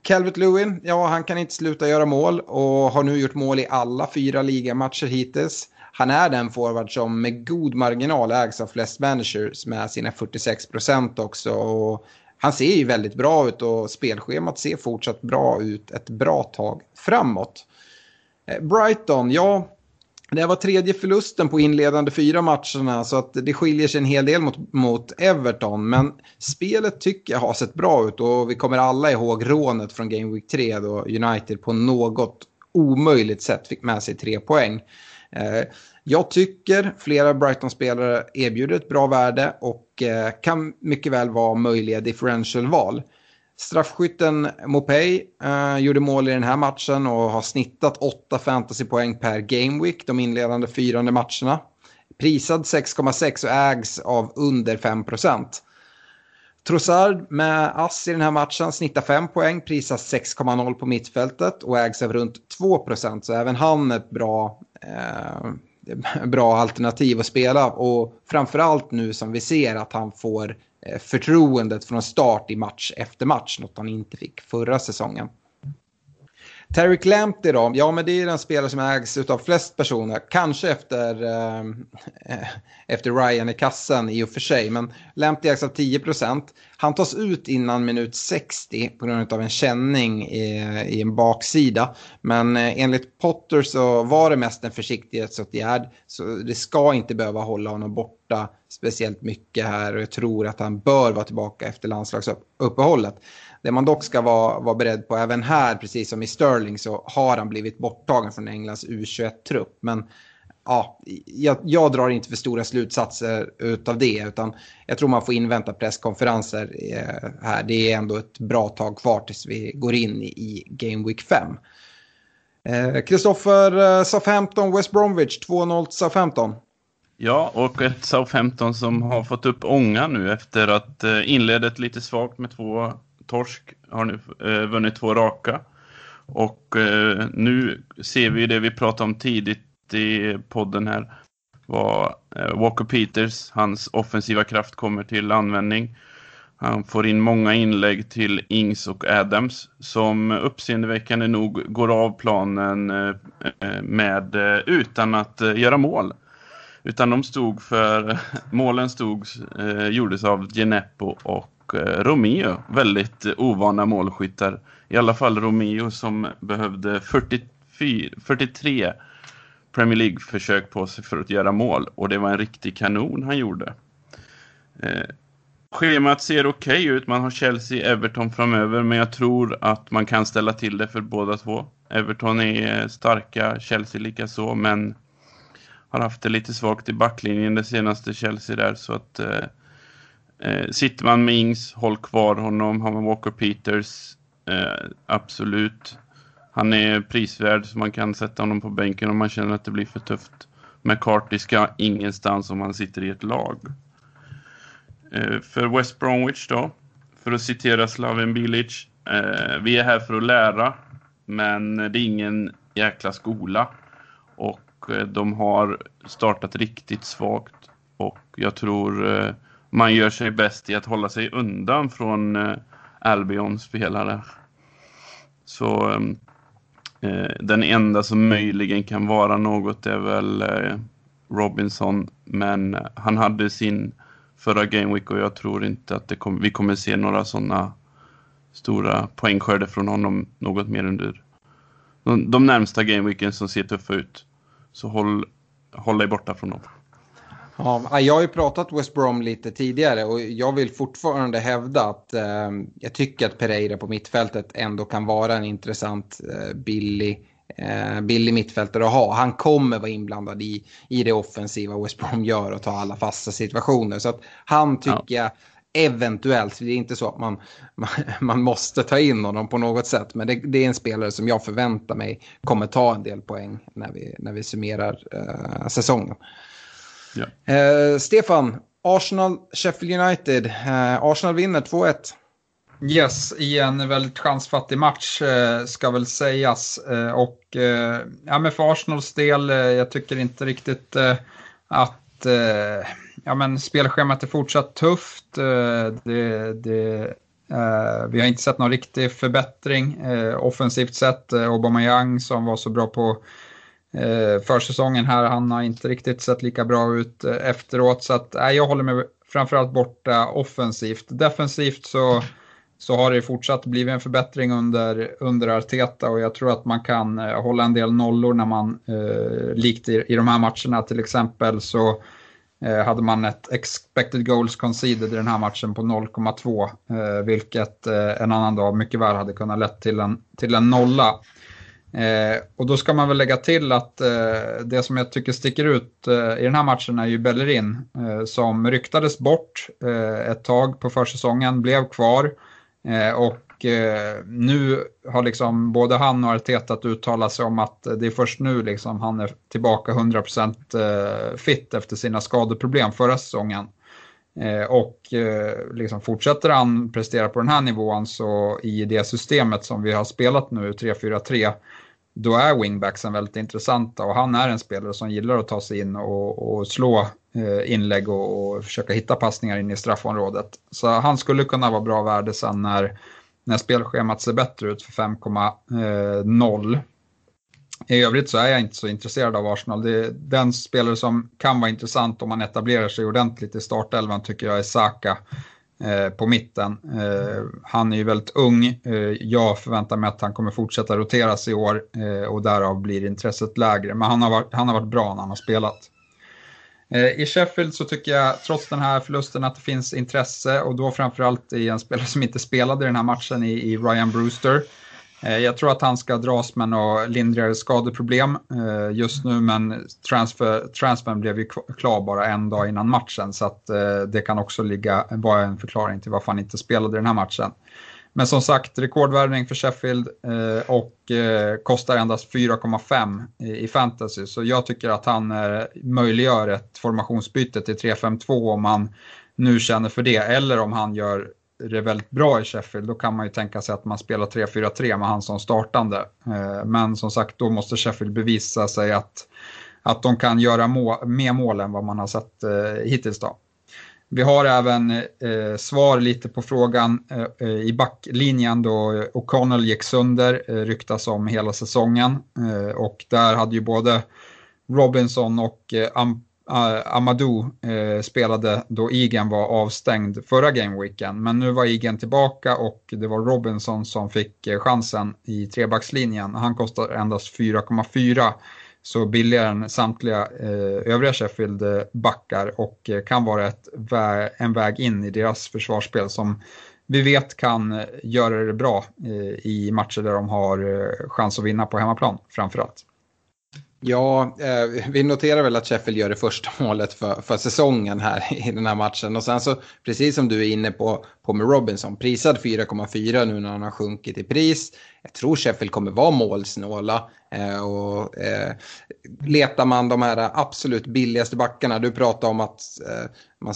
C: Calvert Lewin, ja han kan inte sluta göra mål och har nu gjort mål i alla fyra ligamatcher hittills. Han är den forward som med god marginal ägs av flest managers med sina 46 procent också. Och han ser ju väldigt bra ut och spelschemat ser fortsatt bra ut ett bra tag framåt. Eh, Brighton, ja, det här var tredje förlusten på inledande fyra matcherna så att det skiljer sig en hel del mot, mot Everton. Men spelet tycker jag har sett bra ut och vi kommer alla ihåg rånet från Game Week 3 då United på något omöjligt sätt fick med sig tre poäng. Eh, jag tycker flera Brighton-spelare erbjuder ett bra värde och eh, kan mycket väl vara möjliga differential-val. Straffskytten Mopey eh, gjorde mål i den här matchen och har snittat 8 fantasypoäng per gameweek de inledande fyrande matcherna. Prisad 6,6 och ägs av under 5 procent. Trossard med ass i den här matchen snittar 5 poäng, prisas 6,0 på mittfältet och ägs av runt 2 procent. så även han är ett bra eh, bra alternativ att spela. Och framförallt nu som vi ser att han får Eh, förtroendet från start i match efter match, något han inte fick förra säsongen. Terry Lamptey då, ja men det är den spelare som ägs av flest personer, kanske efter, eh, [laughs] efter Ryan i kassen i och för sig, men Lamptey ägs av 10 procent. Han tas ut innan minut 60 på grund av en känning i, i en baksida, men eh, enligt Potter så var det mest en försiktighetsåtgärd, så det ska inte behöva hålla honom borta speciellt mycket här och jag tror att han bör vara tillbaka efter landslagsuppehållet. Det man dock ska vara, vara beredd på även här, precis som i Sterling, så har han blivit borttagen från Englands U21-trupp. Men ja, jag, jag, drar inte för stora slutsatser av det, utan jag tror man får invänta presskonferenser eh, här. Det är ändå ett bra tag kvar tills vi går in i Game Week 5. Eh, Kristoffer, eh, eh, Southampton, West Bromwich, 2-0 Southampton.
D: Ja, och ett Southampton som har fått upp ånga nu efter att eh, inledet lite svagt med två torsk, har nu eh, vunnit två raka. Och eh, nu ser vi det vi pratade om tidigt i podden här. vad eh, Walker Peters, hans offensiva kraft kommer till användning. Han får in många inlägg till Ings och Adams som uppseendeväckande nog går av planen eh, eh med, eh, utan att göra mål. Utan de stod för, [laughs] målen stod, eh, gjordes av Geneppo och Eh, Romeo. Väldigt eh, ovana målskyttar. I alla fall Romeo som behövde 44, 43 Premier League-försök på sig för att göra mål. Och det var en riktig kanon han gjorde. Eh, schemat ser okej okay ut. Man har Chelsea, Everton framöver. Men jag tror att man kan ställa till det för båda två. Everton är eh, starka, Chelsea likaså. Men har haft det lite svagt i backlinjen det senaste Chelsea där. Så att eh, eh, sitter man med Ings, håll kvar honom. Har man Walker Peters, eh, absolut. Han är prisvärd så man kan sätta honom på bänken om man känner att det blir för tufft. McCarthy ska ingenstans om han sitter i ett lag. Eh, för West Bromwich då, för att citera Slaven Bilic. Eh, vi är här för att lära, men det är ingen jäkla skola. Och Eh, de har startat riktigt svagt. Och jag tror eh, man gör sig bäst i att hålla sig undan från eh, Albion spelare. Så eh, den enda som möjligen kan vara något är väl eh, Robinson. Men han hade sin förra Gameweek och jag tror inte att det kom, vi kommer se några sådana stora poängskörder från honom något mer under de, de närmsta Gameweeken som ser tuffa ut. Så håll, håll dig borta från dem.
C: Ja, jag har ju pratat West Brom lite tidigare och jag vill fortfarande hävda att eh, jag tycker att Pereira på mittfältet ändå kan vara en intressant eh, billig, eh, billig mittfältare att ha. Han kommer vara inblandad i, i det offensiva West Brom gör och ta alla fasta situationer. Så att han tycker ja. jag eventuellt, det är inte så att man, man, [laughs] man, måste ta in honom på något sätt, men det, det, är en spelare som jag förväntar mig kommer ta en del poäng när vi, när vi summerar eh, säsongen. Ja. Eh, Stefan, Arsenal, Sheffield United. Eh, Arsenal vinner 2-1.
E: Yes, i en väldigt chansfattig match eh, ska väl sägas. Eh, och eh, ja, men för Arsenals del, jag tycker inte riktigt att Eh, ja, men spelschemat är fortsatt tufft. Eh, det, det, eh, vi har inte sett någon riktig förbättring offensivt sett. Aubameyang som var så bra på eh, försäsongen här. Han har inte riktigt sett lika bra ut eh, efteråt. Så att, eh, jag håller mig framförallt borta offensivt. Defensivt så, så har det fortsatt blivit en förbättring under, under Arteta. Och jag tror att man kan eh, hålla en del nollor när man, eh, likt i, i de här matcherna. Till exempel, så eh, hade man ett expected goals conceded i den här matchen på 0,2 eh, vilket eh, en annan dag mycket väl hade kunnat lett till en, till en nolla. Eh, och då ska man väl lägga till att eh, det som jag tycker sticker ut eh, i den här matchen är ju Bellerin eh, som ryktades bort eh, ett tag på försäsongen, blev kvar. eh, Eh, och eh, nu har liksom både han och Arteta uttalat sig om att det är först nu liksom han är tillbaka 100% eh, fit efter sina skadeproblem förra säsongen. Och liksom fortsätter han prestera på den här nivån så i det systemet som vi har spelat nu, 3-4-3, då är wingbacksen väldigt intressanta och han är en spelare som gillar att ta sig in och, och slå Eh, inlägg och, och, försöka hitta passningar in i straffområdet. Så han skulle kunna vara bra värde sen när, när spelschemat ser bättre ut för 5,0. Eh, I övrigt så är jag inte så intresserad av Arsenal. Det är den spelare som kan vara intressant om man etablerar sig ordentligt i startelvan tycker jag är Saka. Eh, på mitten. Eh, han är ju väldigt ung. Eh, jag förväntar mig att han kommer fortsätta roteras i år eh, och därav blir intresset lägre. Men han har varit, han har varit bra när han har spelat. Eh, I Sheffield så tycker jag trots den här förlusten att det finns intresse och då framförallt i en spelare som inte spelade i den här matchen i, i Ryan Brewster. Eh, jag tror att han ska dras med några lindrigare skadeproblem eh, just nu, men transfer, transfern blev ju klar bara en dag innan matchen, så att det kan också ligga, vara en förklaring till varför han inte spelade i den här matchen. Men som sagt, rekordvärvning för Sheffield eh, och eh, kostar endast 4,5 i fantasy, så jag tycker att han eh, möjliggör ett formationsbyte till 3-5-2 om man nu känner för det, eller om han gör det väldigt bra i Sheffield, då kan man ju tänka sig att man spelar 3-4-3 med han som startande. Eh, men som sagt, då måste Sheffield bevisa sig att, att de kan göra må mer mål än vad man har sett eh, hittills. Då. Vi har även eh, svar lite på frågan eh, i backlinjen då O'Connell gick sönder, eh, ryktas om hela säsongen. Eh, och där hade ju både Robinson och eh, eh Amadou eh, spelade då Igen var avstängd förra gameweeken. Men nu var Igen tillbaka och det var Robinson som fick eh, chansen i trebackslinjen. Han kostar endast 4,4 så billigare än samtliga eh, övriga Sheffield-backar och eh, kan vara ett vä en väg in i deras försvarsspel som vi vet kan eh, göra det bra i matcher där de har chans att vinna på hemmaplan framförallt.
C: Ja, eh, vi noterar väl att Sheffield gör det första målet för, för säsongen här i den här matchen. Och sen så, precis som du är inne på, på Robinson, prisad 4,4 nu när han har sjunkit i pris. Jag tror Sheffield kommer vara målsnåla. Eh, och, eh, letar man de här absolut billigaste backarna, du pratar om att eh, man,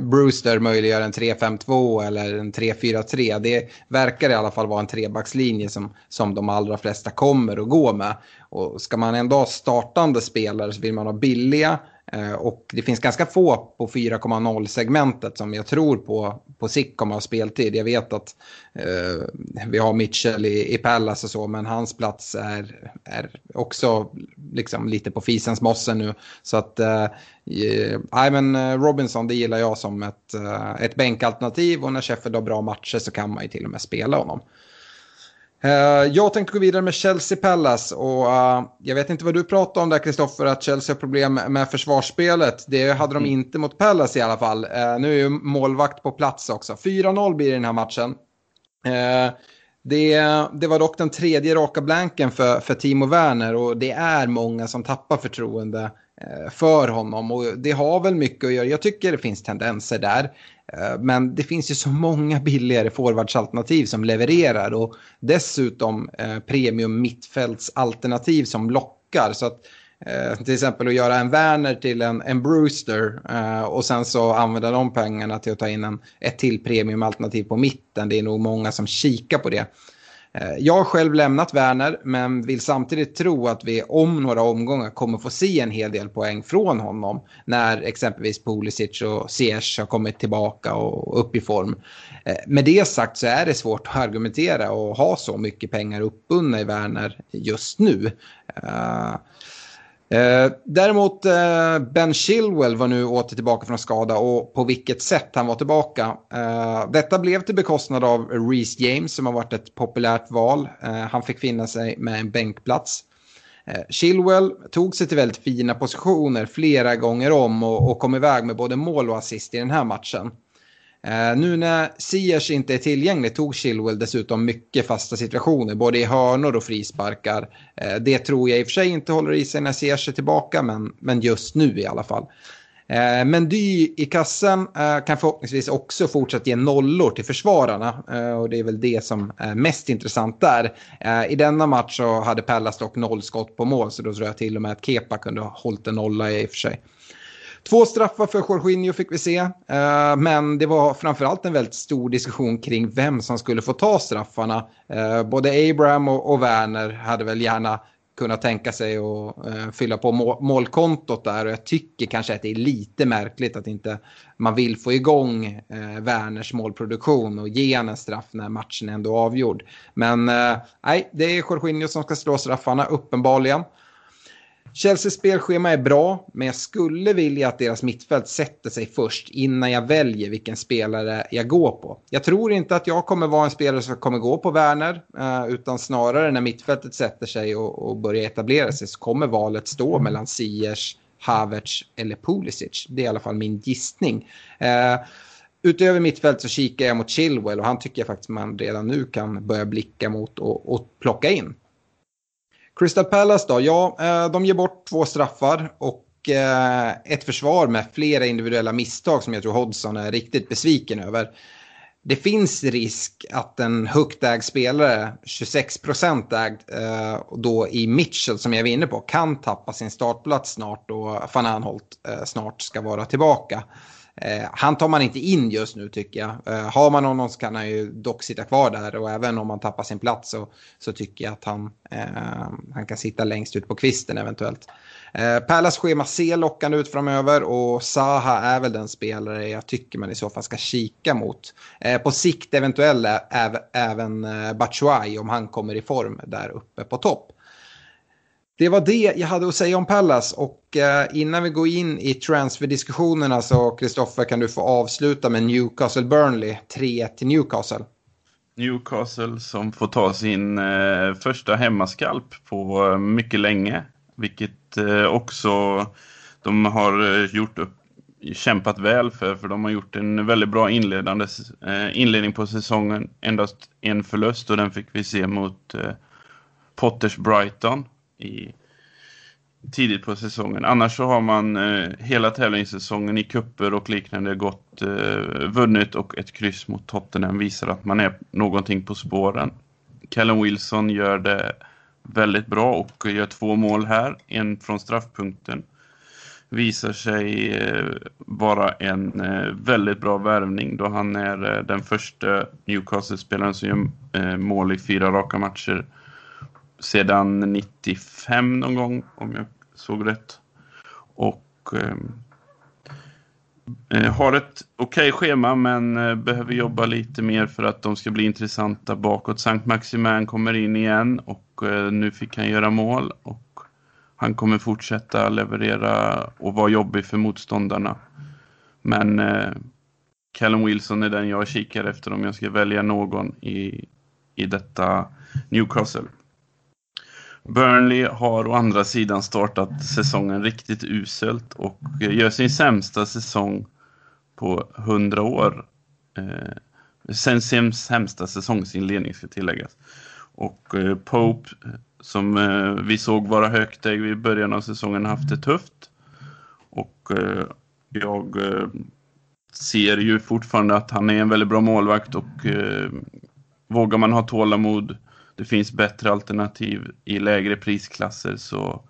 C: [laughs] Brewster möjliggör en 3-5-2 eller en 3-4-3. Det verkar i alla fall vara en trebackslinje som, som de allra flesta kommer att gå med. Och ska man ändå ha startande spelare så vill man ha billiga Eh, och det finns ganska få på 4,0 segmentet som jag tror på, på sikt kommer att ha speltid. Jag vet att eh, vi har Mitchell i, i Pallas och så, men hans plats är, är också liksom lite på fisens mosse nu. Så att, eh, I men eh, Robinson det gillar jag som ett, eh, ett bänkalternativ och när Sheffield har bra matcher så kan man ju till och med spela honom. Eh, jag tänkte gå vidare med Chelsea Palace och uh, jag vet inte vad du pratade om där Kristoffer, att Chelsea har problem med försvarsspelet. Det hade de mm. inte mot Palace i alla fall. Uh, nu är ju målvakt på plats också. 4-0 blir det i den här matchen. Det, det, var dock den tredje raka blanken för, för Timo Werner och det är många som tappar förtroende Eh, för honom och det har väl mycket att göra. Jag tycker det finns tendenser där. Eh, men det finns ju så många billigare forwardsalternativ som levererar och dessutom eh, premium mittfältsalternativ som lockar. Så att, till exempel att göra en Werner till en, en Brewster och sen så använda de pengarna till att ta in en, ett till premiumalternativ på mitten. Det är nog många som kikar på det. Eh, jag har själv lämnat Werner men vill samtidigt tro att vi om några omgångar kommer få se en hel del poäng från honom när exempelvis Pulisic och Ziyech har kommit tillbaka och upp i form. Eh, med det sagt så är det svårt att argumentera och ha så mycket pengar uppbundna i Werner just nu. Eh, Eh, däremot eh, Ben Chilwell var nu åter tillbaka från skada och på vilket sätt han var tillbaka. Eh, detta blev till bekostnad av Reece James som har varit ett populärt val. Eh, han fick finna sig med en bänkplats. Eh, Chilwell tog sig till väldigt fina positioner flera gånger om och, och kom iväg med både mål och assist i den här matchen. Eh, nu när Siers inte är tillgänglig tog Chilwell dessutom mycket fasta situationer, både i hörnor och frisparkar. Eh, det tror jag i och för sig inte håller i sig när Siers är tillbaka, men, men just nu i alla fall. Eh, men Dy i kassen eh, kan förhoppningsvis också fortsätta ge nollor till försvararna. Eh, och det är väl det som är mest intressant där. I denna match så hade Pallas dock noll skott på mål, så då tror jag till och med att Kepa kunde ha hållit en nolla i och för sig. Två straffar för Jorginho fick vi se, eh, men det var framförallt en väldigt stor diskussion kring vem som skulle få ta straffarna. Eh, både Abraham och, Werner hade väl gärna kunnat tänka sig att eh, fylla på målkontot där och jag tycker kanske att det är lite märkligt att inte man vill få igång eh, Werners målproduktion och ge en straff när matchen är ändå avgjord. Men eh, nej, det är Jorginho som ska slå straffarna uppenbarligen. Chelseas spelschema är bra, men jag skulle vilja att deras mittfält sätter sig först innan jag väljer vilken spelare jag går på. Jag tror inte att jag kommer vara en spelare som kommer gå på Werner, eh, utan snarare när mittfältet sätter sig och, och börjar etablera sig så kommer valet stå mellan Ziyech, Havertz eller Pulisic. Det är i alla fall min gissning. Uh, utöver mittfält så kikar jag mot Chilwell och han tycker jag faktiskt man redan nu kan börja blicka mot och, och plocka in. Crystal Palace då, ja, eh, de ger bort två straffar och eh, ett försvar med flera individuella misstag som jag tror Hodgson är riktigt besviken över. Det finns risk att en högt ägd spelare, 26 procent ägd, eh, då i Mitchell som jag var inne på, kan tappa sin startplats snart och van Anholt snart ska vara tillbaka. Eh, han tar man inte in just nu tycker jag. Eh, har man honom så kan han ju dock sitta kvar där och även om han tappar sin plats så, så tycker jag att han, eh, han kan sitta längst ut på kvisten eventuellt. Eh, Pärlas schema ser lockande ut framöver och Saha är väl den spelare jag tycker man i så fall ska kika mot. Eh, på sikt eventuellt även eh, Batshuayi om han kommer i form där uppe på topp. Det var det jag hade att säga om Pallas och eh, innan vi går in i transferdiskussionerna så Kristoffer kan du få avsluta med Newcastle Burnley 3-1 till Newcastle.
D: Newcastle som får ta sin eh, första hemmaskalp på eh, mycket länge. Vilket också de har gjort upp, kämpat väl för. För de har gjort en väldigt bra inledande, inledning på säsongen. Endast en förlust och den fick vi se mot Potters Brighton i, tidigt på säsongen. Annars så har man eh, hela tävlingssäsongen i kupper och liknande gått eh, vunnit och ett kryss mot Tottenham visar att man är någonting på spåren. Callum Wilson gör det väldigt bra och gör två mål här, en från straffpunkten. Visar sig eh, vara en eh, väldigt bra värvning då han är eh, den första Newcastle-spelaren som gör eh, mål i fyra raka matcher sedan 95 någon gång om jag såg rätt. Och eh, eh har ett okej okay schema men eh, behöver jobba lite mer för att de ska bli intressanta bakåt. Sankt Maximin kommer in igen och eh, nu fick han göra mål och han kommer fortsätta leverera och vara jobbig för motståndarna. Men eh, Callum Wilson är den jag kikar efter om jag ska välja någon i, i detta Newcastle. Burnley har å andra sidan startat säsongen riktigt uselt och gör sin sämsta säsong på 100 år. Eh, sen sin sämsta säsongsinledning ska tilläggas. Och eh, Pope, som eh, vi såg vara högt i början av säsongen, haft det tufft. Och eh, jag eh, ser ju fortfarande att han är en väldigt bra målvakt och eh, vågar man ha tålamod det finns bättre alternativ i lägre prisklasser så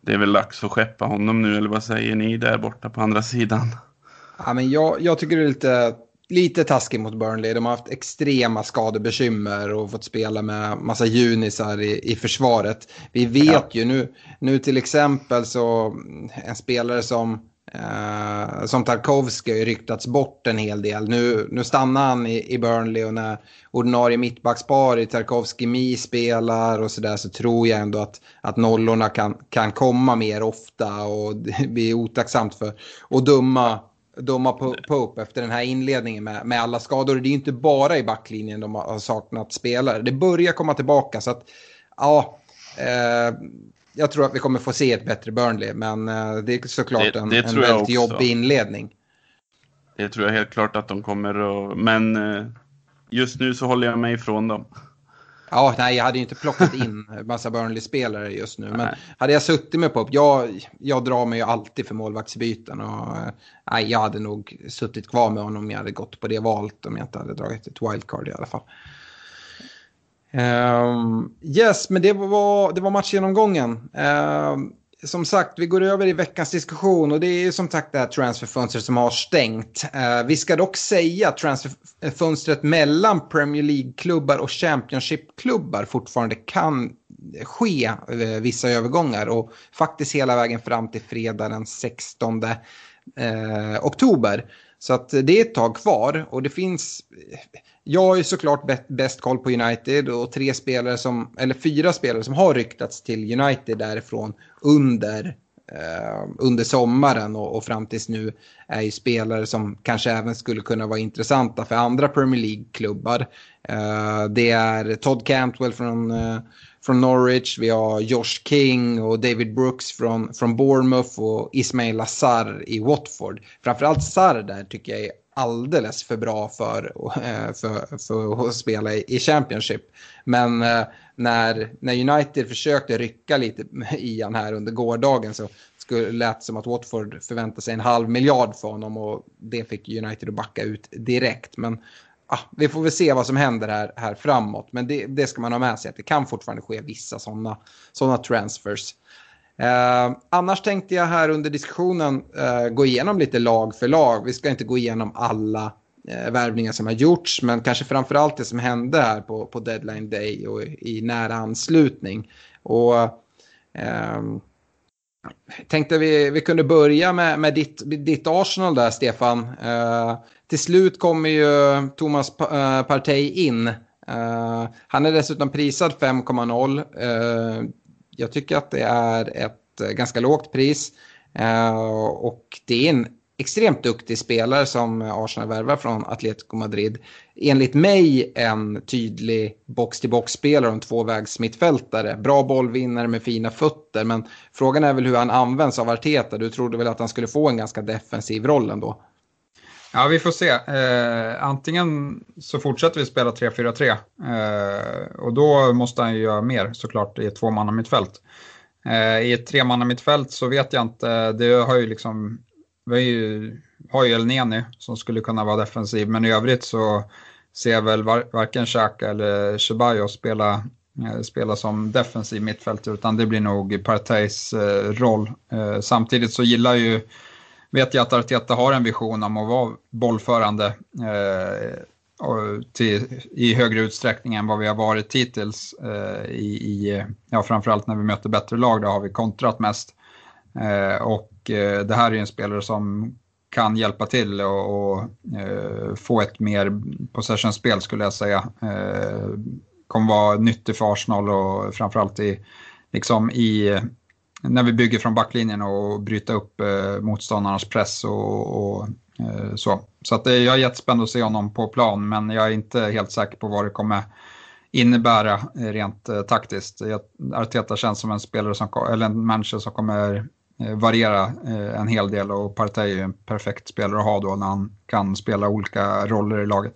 D: det är väl dags att skeppa honom nu eller vad säger ni där borta på andra sidan?
C: Ja, men jag, jag tycker det är lite, lite taskigt mot Burnley. De har haft extrema skadebekymmer och fått spela med massa junisar i, i försvaret. Vi vet ja. ju nu, nu till exempel så en spelare som Uh, som Tarkovsky har ju ryktats bort en hel del. Nu, nu stannar han i, i Burnley och när ordinarie mittbackspar i Tarkovsky Mi spelar och sådär så tror jag ändå att, att nollorna kan, kan komma mer ofta och [laughs] det blir otacksamt för att döma, på Pope efter den här inledningen med, med alla skador. Det är ju inte bara i backlinjen de har saknat spelare. Det börjar komma tillbaka så att ja, eh, jag tror att vi kommer få se ett bättre Burnley, men eh, det är såklart det, en, det en väldigt jobbig inledning.
D: Det tror jag helt klart att de kommer att, men eh, just nu så håller jag mig ifrån dem.
C: Ja, nej, jag hade ju inte plockat in [laughs] massa Burnley-spelare just nu. Men nej. hade jag suttit med på, jag, jag drar mig ju alltid för målvaktsbyten. Och, eh, nej, jag hade nog suttit kvar med honom om jag hade gått på det valet. Om jag inte hade dragit ett wildcard i alla fall. Um, yes, men det var, det var matchgenomgången. Um, som sagt, vi går över i veckans diskussion och det är som sagt det här transferfönstret som har stängt. Uh, vi ska dock säga att transferfönstret mellan Premier League-klubbar och Championship-klubbar fortfarande kan ske uh, vissa övergångar och faktiskt hela vägen fram till fredag den 16 uh, eh, oktober. Så att det är ett tag kvar och det finns jag har ju såklart bäst koll på United och tre spelare som, eller fyra spelare som har ryktats till United därifrån under, eh, under sommaren och, och fram tills nu är ju spelare som kanske även skulle kunna vara intressanta för andra Premier League-klubbar. Eh, det är Todd Cantwell från, eh, från Norwich, vi har Josh King och David Brooks från, från Bournemouth och Ismail Assar i Watford. Framförallt Sarr där tycker jag är alldeles för bra för, eh, för, för att spela i Championship. Men eh, när, när United försökte rycka lite [laughs] i han här under gårdagen så skulle, lät det som att Watford förväntade sig en halv miljard för honom och det fick United att backa ut direkt. Men ah, vi får väl se vad som händer här, här framåt. Men det, det ska man ha med sig att det kan fortfarande ske vissa sådana såna transfers. Eh, annars tänkte jag här under diskussionen eh, gå igenom lite lag för lag. Vi ska inte gå igenom alla eh, värvningar som har gjorts, men kanske framförallt det som hände här på, på deadline day och i, nära anslutning. Och eh, tänkte vi, vi kunde börja med, med ditt, ditt Arsenal där, Stefan. Eh, till slut kommer ju Thomas eh, Partey in. Uh, han är dessutom prisad 5,0. Uh, eh, jag tycker att det är ett ganska lågt pris. Och det är en extremt duktig spelare som Arsenal värvar från Atletico Madrid. Enligt mig en tydlig box-till-box-spelare och en tvåvägsmittfältare. Bra bollvinnare med fina fötter, men frågan är väl hur han används av Arteta. Du trodde väl att han skulle få en ganska defensiv roll ändå?
E: Ja, vi får se. Eh, antingen så fortsätter vi spela 3-4-3 eh, och då måste han ju göra mer såklart i ett tvåmannamittfält. Eh, I ett tremannamittfält så vet jag inte, det har ju liksom, vi har ju, Elneni Elneny som skulle kunna vara defensiv, men i övrigt så ser jag väl var, varken Xhaka eller Ceballos spela, eh, spela som defensiv mittfältare, utan det blir nog Parteis eh, roll. Eh, samtidigt så gillar ju, vet jag att Arteta har en vision om att vara bollförande till, i högre utsträckning än vad vi har varit hittills. Eh, i, i, ja, framförallt när vi möter bättre lag, då har vi kontrat mest. Eh, och eh, det här är en spelare som kan hjälpa till och, och eh, få ett mer possession-spel skulle jag säga. Eh, kommer vara nyttig för Arsenal och framförallt i, liksom i, när vi bygger från backlinjen och bryta upp eh, motståndarnas press och, och Eh, så så att eh, jag är jättespänd att se honom på plan, men jag är inte helt säker på vad det kommer innebära eh, rent eh, taktiskt. Arteta känns som en spelare som, eller en människa som kommer Eh, variera eh, en hel del och Partey är en perfekt spelare att ha då när han kan spela olika roller i laget.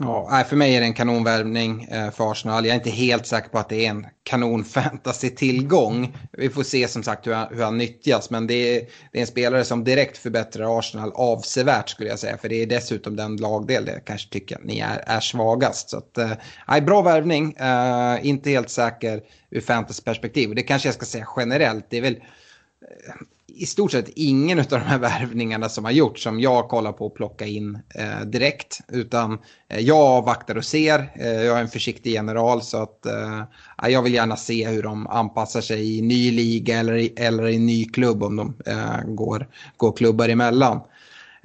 C: Ja, för mig är det en kanonvärvning eh, för Arsenal. Jag är inte helt säker på att det är en kanonfantasy-tillgång. [laughs] Vi får se som sagt hur han, hur han nyttjas. Men det är, det är, en spelare som direkt förbättrar Arsenal avsevärt skulle jag säga. För det är dessutom den lagdel där jag kanske tycker att ni är, är svagast. Så att, eh, bra värvning. Eh, inte helt säker ur fantasy-perspektiv. Det kanske jag ska säga generellt. Det är väl i stort sett ingen av de här värvningarna som har gjorts som jag kollar på att plocka in eh, direkt. Utan eh, jag avvaktar och ser. Eh, jag är en försiktig general så att eh, jag vill gärna se hur de anpassar sig i ny liga eller i, eller i ny klubb om de eh, går, går klubbar emellan.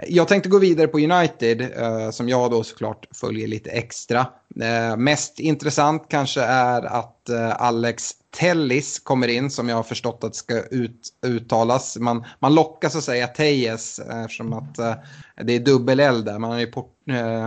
C: Jag tänkte gå vidare på United eh, som jag då såklart följer lite extra. Eh, mest intressant kanske är att eh, Alex Tellis kommer in som jag har förstått att ska ut, uttalas. Man, man lockas att säga Tejes eftersom att eh, det är dubbel-L där. Man är ju port, eh,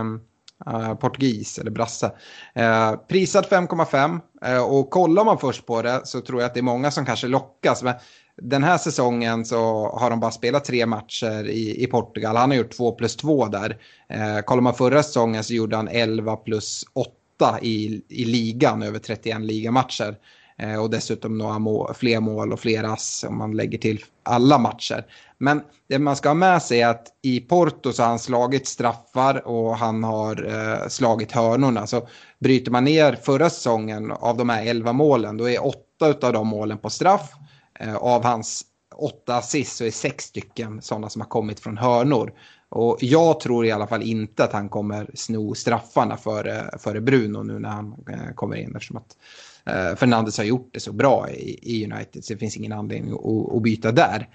C: eh portugis eller brasse. Eh, prisad 5,5 eh, och kollar man först på det så tror jag att det är många som kanske lockas. Men den här säsongen så har de bara spelat tre matcher i, i Portugal. Han har gjort 2 plus 2 där. Eh, kollar man förra säsongen så gjorde han 11 plus 8 i, i ligan över 31 ligamatcher. Eh, och dessutom några må fler mål och fler ass om man lägger till alla matcher. Men det man ska ha med sig är att i Porto så har han slagit straffar och han har eh, slagit hörnorna. Så bryter man ner förra säsongen av de här 11 målen då är åtta av de målen på straff. Eh, av hans åtta assist så är sex stycken sådana som har kommit från hörnor. Och jag tror i alla fall inte att han kommer sno straffarna före, före Bruno nu när han eh, kommer in. Eftersom att eh, Fernandes har gjort det så bra i, i United så det finns ingen anledning att, att byta där.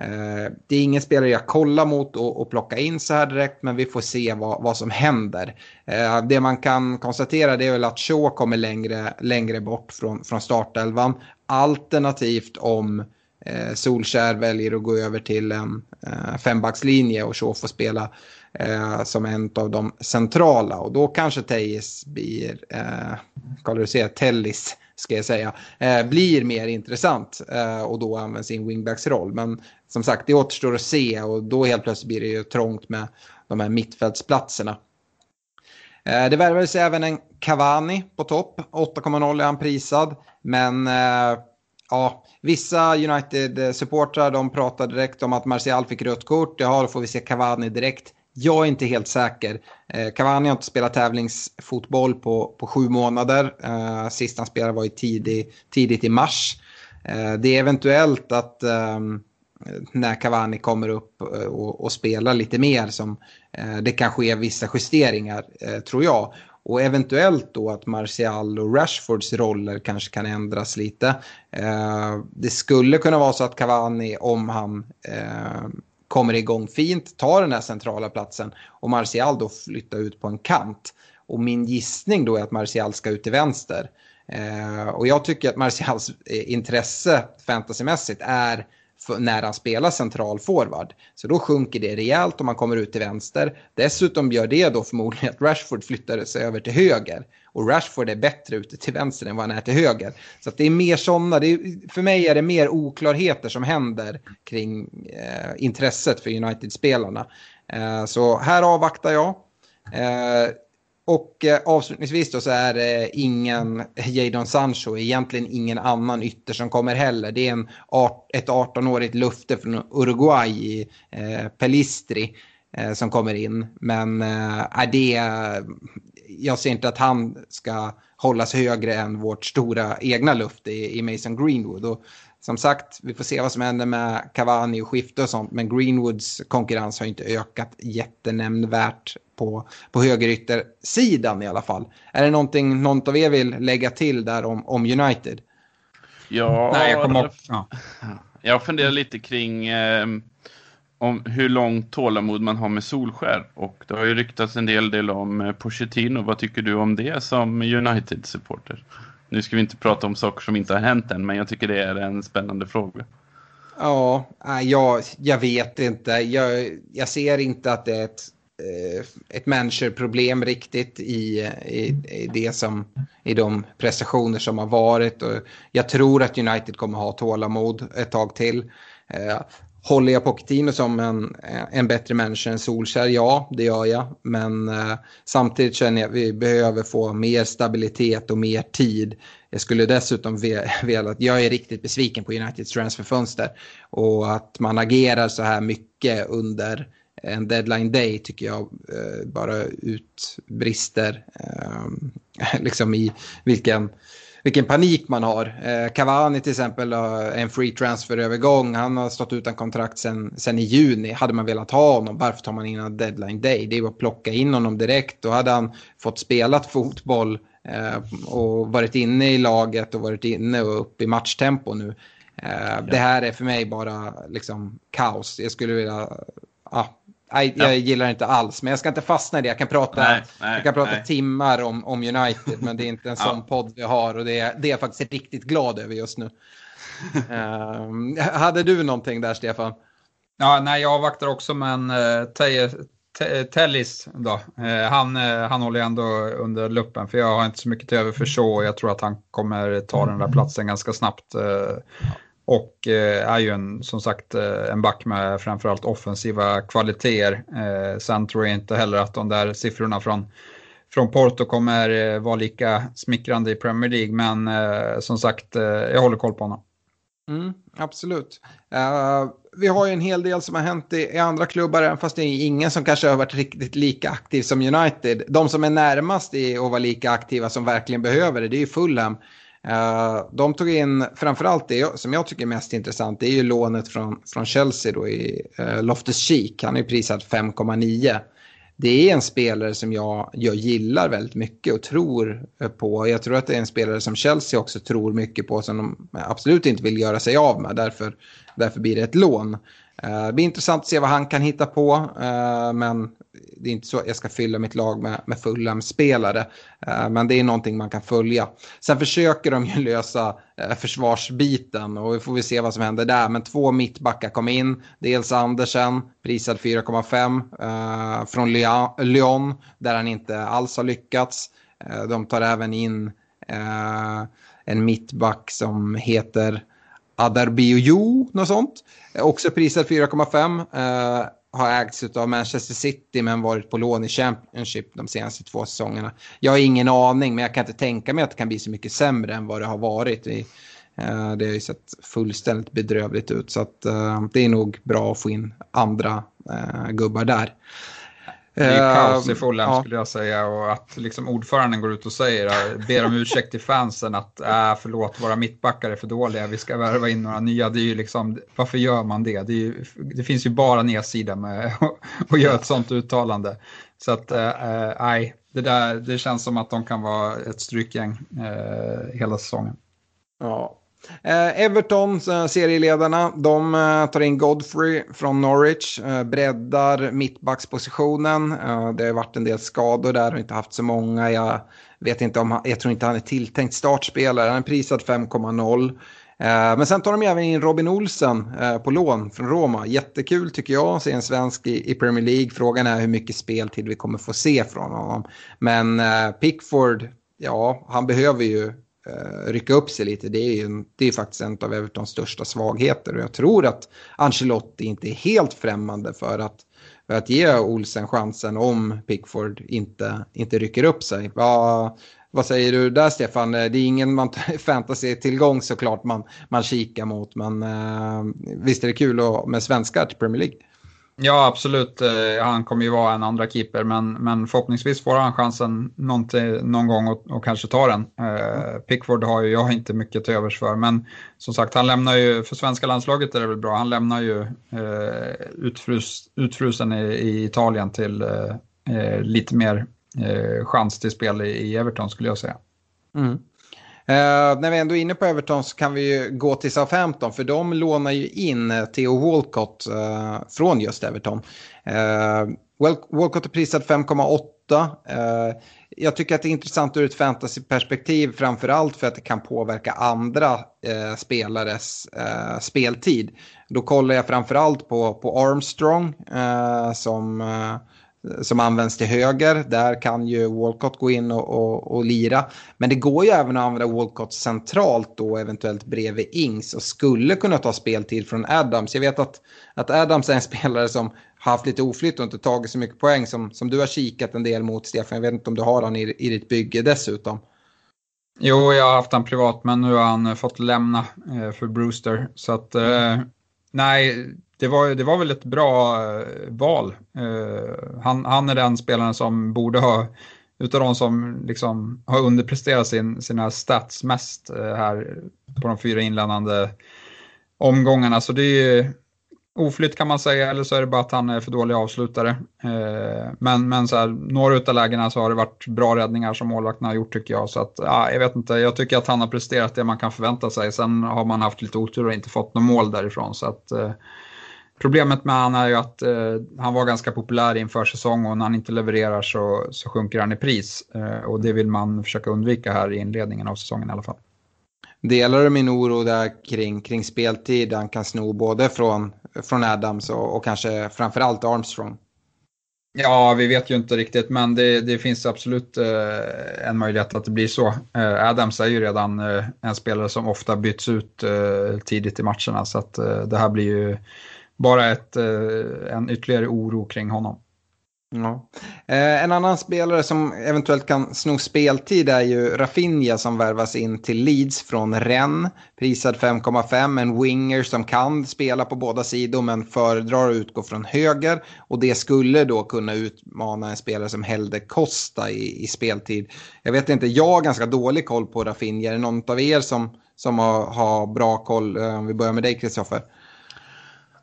C: Eh, det är ingen spelare jag kollar mot och, och plocka in så här direkt men vi får se vad, vad som händer. Eh, det man kan konstatera det är väl att Shaw kommer längre, längre bort från, från startelvan. Alternativt om eh, Solskär väljer att gå över till en eh, fembackslinje och så får spela eh, som en av de centrala. Och då kanske Tejes blir, eh, du säga, Tellis ska jag säga, eh, blir mer intressant eh, och då använder sin wingbacksroll. Men som sagt, det återstår att se och då helt plötsligt blir det ju trångt med de här mittfältsplatserna. Eh, det värvades även en Cavani på topp, 8,0 är han prisad. Men eh, ja, vissa United-supportrar de pratar direkt om att Martial fick rött kort. Ja, då får vi se Cavani direkt. Jag är inte helt säker. Eh, Cavani har inte spelat tävlingsfotboll på, på sju månader. Eh, sist han spelade var i tidig, tidigt i mars. Eh, det är eventuellt att eh, när Cavani kommer upp eh, och, och spelar lite mer som eh, det kan ske vissa justeringar eh, tror jag. Och eventuellt då att Martial och Rashfords roller kanske kan ändras lite. Eh, det skulle kunna vara så att Cavani, om han eh, kommer igång fint, tar den här centrala platsen och Martial då flyttar ut på en kant. Och min gissning då är att Martial ska ut till vänster. Eh, och jag tycker att Martials eh, intresse fantasymässigt är när han spelar central forward. Så då sjunker det rejält om man kommer ut till vänster. Dessutom gör det då förmodligen att Rashford flyttar sig över till höger. Och Rashford är bättre ute till vänster än vad han är till höger. Så det är mer sådana, för mig är det mer oklarheter som händer kring eh, intresset för United-spelarna. Eh, så här avvaktar jag. Eh, och eh, avslutningsvis då så är det ingen Jadon Sancho, egentligen ingen annan ytter som kommer heller. Det är en, ett 18-årigt lufte från Uruguay i eh, Pelistri eh, som kommer in. Men eh, det, jag ser inte att han ska hållas högre än vårt stora egna luft i, i Mason Greenwood. Och som sagt, vi får se vad som händer med Cavani och skifte och sånt. Men Greenwoods konkurrens har inte ökat jättenämnvärt på, på högeryttersidan i alla fall. Är det någonting någon av er vill lägga till där om, om United?
D: Ja,
E: Nej, jag kommer ja.
D: Jag funderar lite kring eh, om hur långt tålamod man har med Solskär. Och det har ju ryktats en del, del om eh, Pochettino. Vad tycker du om det som United-supporter? Nu ska vi inte prata om saker som inte har hänt än, men jag tycker det är en spännande fråga.
C: Ja, jag, jag vet inte. Jag, jag ser inte att det är ett, eh, ett managerproblem riktigt i, i, i, det som, i de prestationer som har varit. Och jag tror att United kommer ha tålamod ett tag till. Eh, Håller jag Pochettino som en, en bättre människa än Solskär? Ja, det gör jag. Men eh, samtidigt känner jag att vi behöver få mer stabilitet och mer tid. Jag skulle dessutom vilja att jag är riktigt besviken på Uniteds transferfönster. Och att man agerar så här mycket under en deadline day tycker jag eh, bara utbrister eh, [laughs] liksom i vilken vilken panik man har. Eh, Cavani till exempel, en free transfer-övergång. Han har stått utan kontrakt sen, sen i juni. Hade man velat ha honom, varför tar man innan deadline day? Det är bara att plocka in honom direkt. Då hade han fått spelat fotboll eh, och varit inne i laget och varit inne och upp i matchtempo nu. Eh, ja. Det här är för mig bara liksom kaos. Jag skulle vilja... Ja, Nej, jag ja. gillar inte alls, men jag ska inte fastna i det. Jag kan prata, nej, nej, jag kan prata timmar om, om United, men det är inte en [laughs] sån ja. podd vi har och det är, det är jag faktiskt riktigt glad över just nu. uh, [laughs] hade du någonting där, Stefan?
E: Ja, nej, jag avvaktar också, men uh, Tellis då, uh, han, uh, han håller ändå under luppen, för jag har inte så mycket till över för så och jag tror att han kommer ta den där platsen ganska snabbt. Uh, och eh, är ju en, som sagt eh, en back med framförallt offensiva kvaliteter. Eh, sen tror jag inte heller att de där siffrorna från, från Porto kommer vara lika smickrande i Premier League. Men som sagt, jag håller koll på honom.
C: Mm, absolut. Uh, vi har ju en hel del som har hänt i, i, andra klubbar, även fast det är ingen som kanske har varit riktigt lika aktiv som United. De som är närmast i att vara lika aktiva som verkligen behöver det, det är ju Fulham. Eh, de tog in framförallt det som jag tycker är mest intressant. Det är ju lånet från, från Chelsea då i uh, Loftus Cheek. Han är prisad 5,9. Det är en spelare som jag, jag gillar väldigt mycket och tror på. Jag tror att det är en spelare som Chelsea också tror mycket på som de absolut inte vill göra sig av med. Därför, därför blir det ett lån. Eh, det blir intressant att se vad han kan hitta på. Eh, men det är inte så att jag ska fylla mitt lag med, med Fulham-spelare. Eh, men det är någonting man kan följa. Sen försöker de ju [laughs] lösa försvarsbiten och vi får vi se vad som händer där. Men två mittbackar kom in. Dels Andersen, prisad 4,5 från Lyon, där han inte alls har lyckats. de tar även in en mittback som heter Adarbiou, något sånt. Också prisad 4,5 eh, har ägts av Manchester City men varit på lån i Championship de senaste två säsongerna. Jag har ingen aning men jag kan inte tänka mig att det kan bli så mycket sämre än vad det har varit. Eh, det har ju sett fullständigt bedrövligt ut så att eh, det är nog bra att få in andra eh, gubbar där.
E: Det är kaos i Fulham ja. skulle jag säga och att liksom ordföranden går ut och säger, ber om ursäkt till fansen att äh, förlåt, våra mittbackar är för dåliga, vi ska värva in några nya. Det är ju liksom, varför gör man det? Det, ju, det finns ju bara nedsida med [laughs] att göra ett sånt uttalande. Så att, nej, äh, det, där, det känns som att de kan vara ett strykgäng äh, hela säsongen.
C: Ja, Eh, Eh, Everton, eh, serieledarna, de eh, tar in Godfrey från Norwich, breddar mittbackspositionen. Det har varit en del skador där och inte haft så många. Jag, vet inte om, jag tror inte han är tilltänkt startspelare, han är prisad 5,0. Men sen tar de även in Robin Olsen på lån från Roma. Jättekul tycker jag att se en svensk i Premier League. Frågan är hur mycket speltid vi kommer få se från honom. Men Pickford, ja, han behöver ju eh, rycka upp sig lite. Det är ju det är faktiskt en av Evertons största svagheter och jag tror att Ancelotti inte är helt främmande för att, för att ge Olsen chansen om Pickford inte, inte rycker upp sig. Va, vad säger du där Stefan? Eh, det är ingen man fantasy-tillgång såklart man, man kikar mot men eh, visst är det kul med svenskar till Premier League?
E: Ja, absolut. Eh, han kommer ju vara en andra keeper, men, men förhoppningsvis får han chansen någon, någon gång och, och kanske tar den. Eh, Pickford har ju jag inte mycket till övers för, men som sagt, han lämnar ju, för svenska landslaget är det väl bra, han lämnar ju eh, utfrus, utfrusen i, i, Italien till eh, eh lite mer eh, chans till spel i, i Everton skulle jag säga. Mm.
C: Uh, när vi ändå är inne på Everton så kan vi ju gå till Southampton för de lånar ju in eh, Theo Walcott uh, från just Everton. Uh, Walcott är prisad 5,8. jag tycker att det är intressant ur ett fantasyperspektiv framförallt för att det kan påverka andra spelares speltid. Då kollar jag framförallt på, på Armstrong som som används till höger. Där kan ju Walcott gå in och, och, och, lira. Men det går ju även att använda Walcott centralt då eventuellt bredvid Ings och skulle kunna ta speltid från Adams. Jag vet att, att Adams är en spelare som har haft lite oflytt och inte tagit så mycket poäng som, som du har kikat en del mot Stefan. Jag vet inte om du har han i, i ditt bygge dessutom.
E: Jo, jag har haft han privat men nu har han fått lämna eh, för Brewster. Så att, eh, nej, det var, det var väl ett bra eh, val. Eh, han, han är den spelaren som borde ha, utav de som liksom har underpresterat sin, sina stats mest eh, här på de fyra inlämnande omgångarna. Så det är oflytt kan man säga, eller så är det bara att han är för dålig avslutare. men men så här, några av lägena så har det varit bra räddningar som målvakterna har gjort tycker jag. Så att, ja, jag vet inte, jag tycker att han har presterat det man kan förvänta sig. Sen har man haft lite otur och inte fått något mål därifrån. Så att, Problemet med han är ju att eh, han var ganska populär inför säsong och när han inte levererar så, så sjunker han i pris. Eh, och det vill man försöka undvika här i inledningen av säsongen i alla fall.
C: Delar du min oro där kring, kring speltid? Han kan sno både från, från Adams och, och kanske framförallt Armstrong.
E: Ja, vi vet ju inte riktigt, men det, det finns absolut eh, en möjlighet att det blir så. Eh, Adams är ju redan eh, en spelare som ofta byts ut eh, tidigt i matcherna, så att eh, det här blir ju bara ett, eh, en ytterligare oro kring honom.
C: Ja. Eh, en annan spelare som eventuellt kan sno speltid är ju Rafinha som värvas in till Leeds från Rennes. Prisad 5,5, en winger som kan spela på båda sidor men föredrar att utgå från höger. Och det skulle då kunna utmana en spelare som Helde Costa i, i speltid. Jag vet inte, jag har ganska dålig koll på Rafinha. Är det någon av er som, som har, har bra koll? Eh, om vi börjar med dig Kristoffer.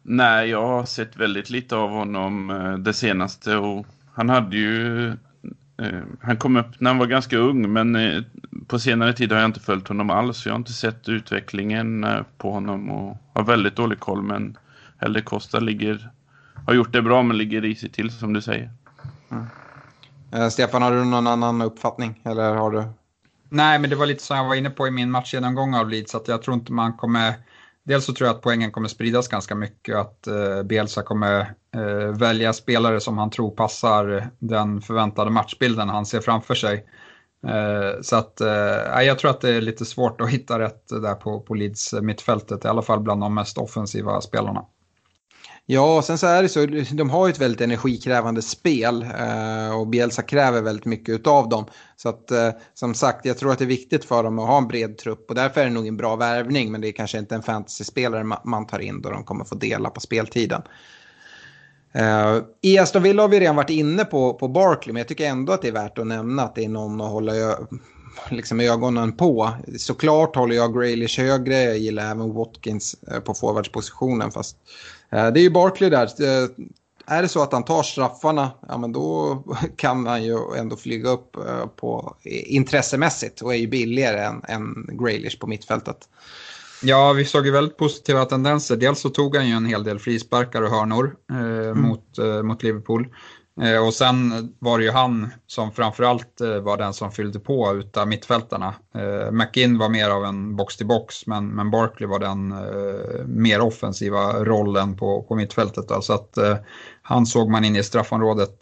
D: Nej, jag har sett väldigt lite av honom eh, det senaste och han hade ju eh, han kom upp när han var ganska ung men eh, på senare tid har jag inte följt honom alls. Jag har inte sett utvecklingen på honom och har väldigt dålig koll men Helde Costa ligger, har gjort det bra men ligger risigt till som du säger.
C: Mm. Stefan, har du någon annan uppfattning eller har du?
E: Nej, men det var lite som jag var inne på i min matchgenomgång av Leeds att jag tror inte man kommer Dels så tror jag att poängen kommer spridas ganska mycket, att eh, Bielsa kommer eh, välja spelare som han tror passar den förväntade matchbilden han ser framför sig. Eh, så att eh, jag tror att det är lite svårt att hitta rätt där på, på Leeds mittfältet, i alla fall bland de mest offensiva spelarna.
C: Ja, och sen så är det så, de har ju ett väldigt energikrävande spel eh, och Bielsa kräver väldigt mycket av dem. Så att eh, som sagt, jag tror att det är viktigt för dem att ha en bred trupp och därför är det nog en bra värvning, men det är kanske inte en fantasyspelare man tar in då de kommer få dela på speltiden. Eh, uh, I Aston Villa har vi redan varit inne på, på Barkley, men jag tycker ändå att det är värt att nämna att det är någon att hålla liksom ögonen på. Såklart håller jag Graylish högre, jag gillar även Watkins eh, på forwardspositionen, fast det är ju Barkley där. Eh, är det så att han tar straffarna, ja men då [laughs] kan han ju ändå flyga upp eh, på intressemässigt och är ju billigare än, än Graylish på mittfältet.
E: Ja, vi såg ju väldigt positiva tendenser. Dels så tog han ju en hel del frisparkar och hörnor eh, mm. mot, eh, mot Liverpool. Eh, och sen var det ju han som framförallt eh, var den som fyllde på utav mittfältarna. Eh, McInn var mer av en box-till-box men, men Barkley var den mer offensiva rollen på, på mittfältet. Då. Så att han såg man in i straffområdet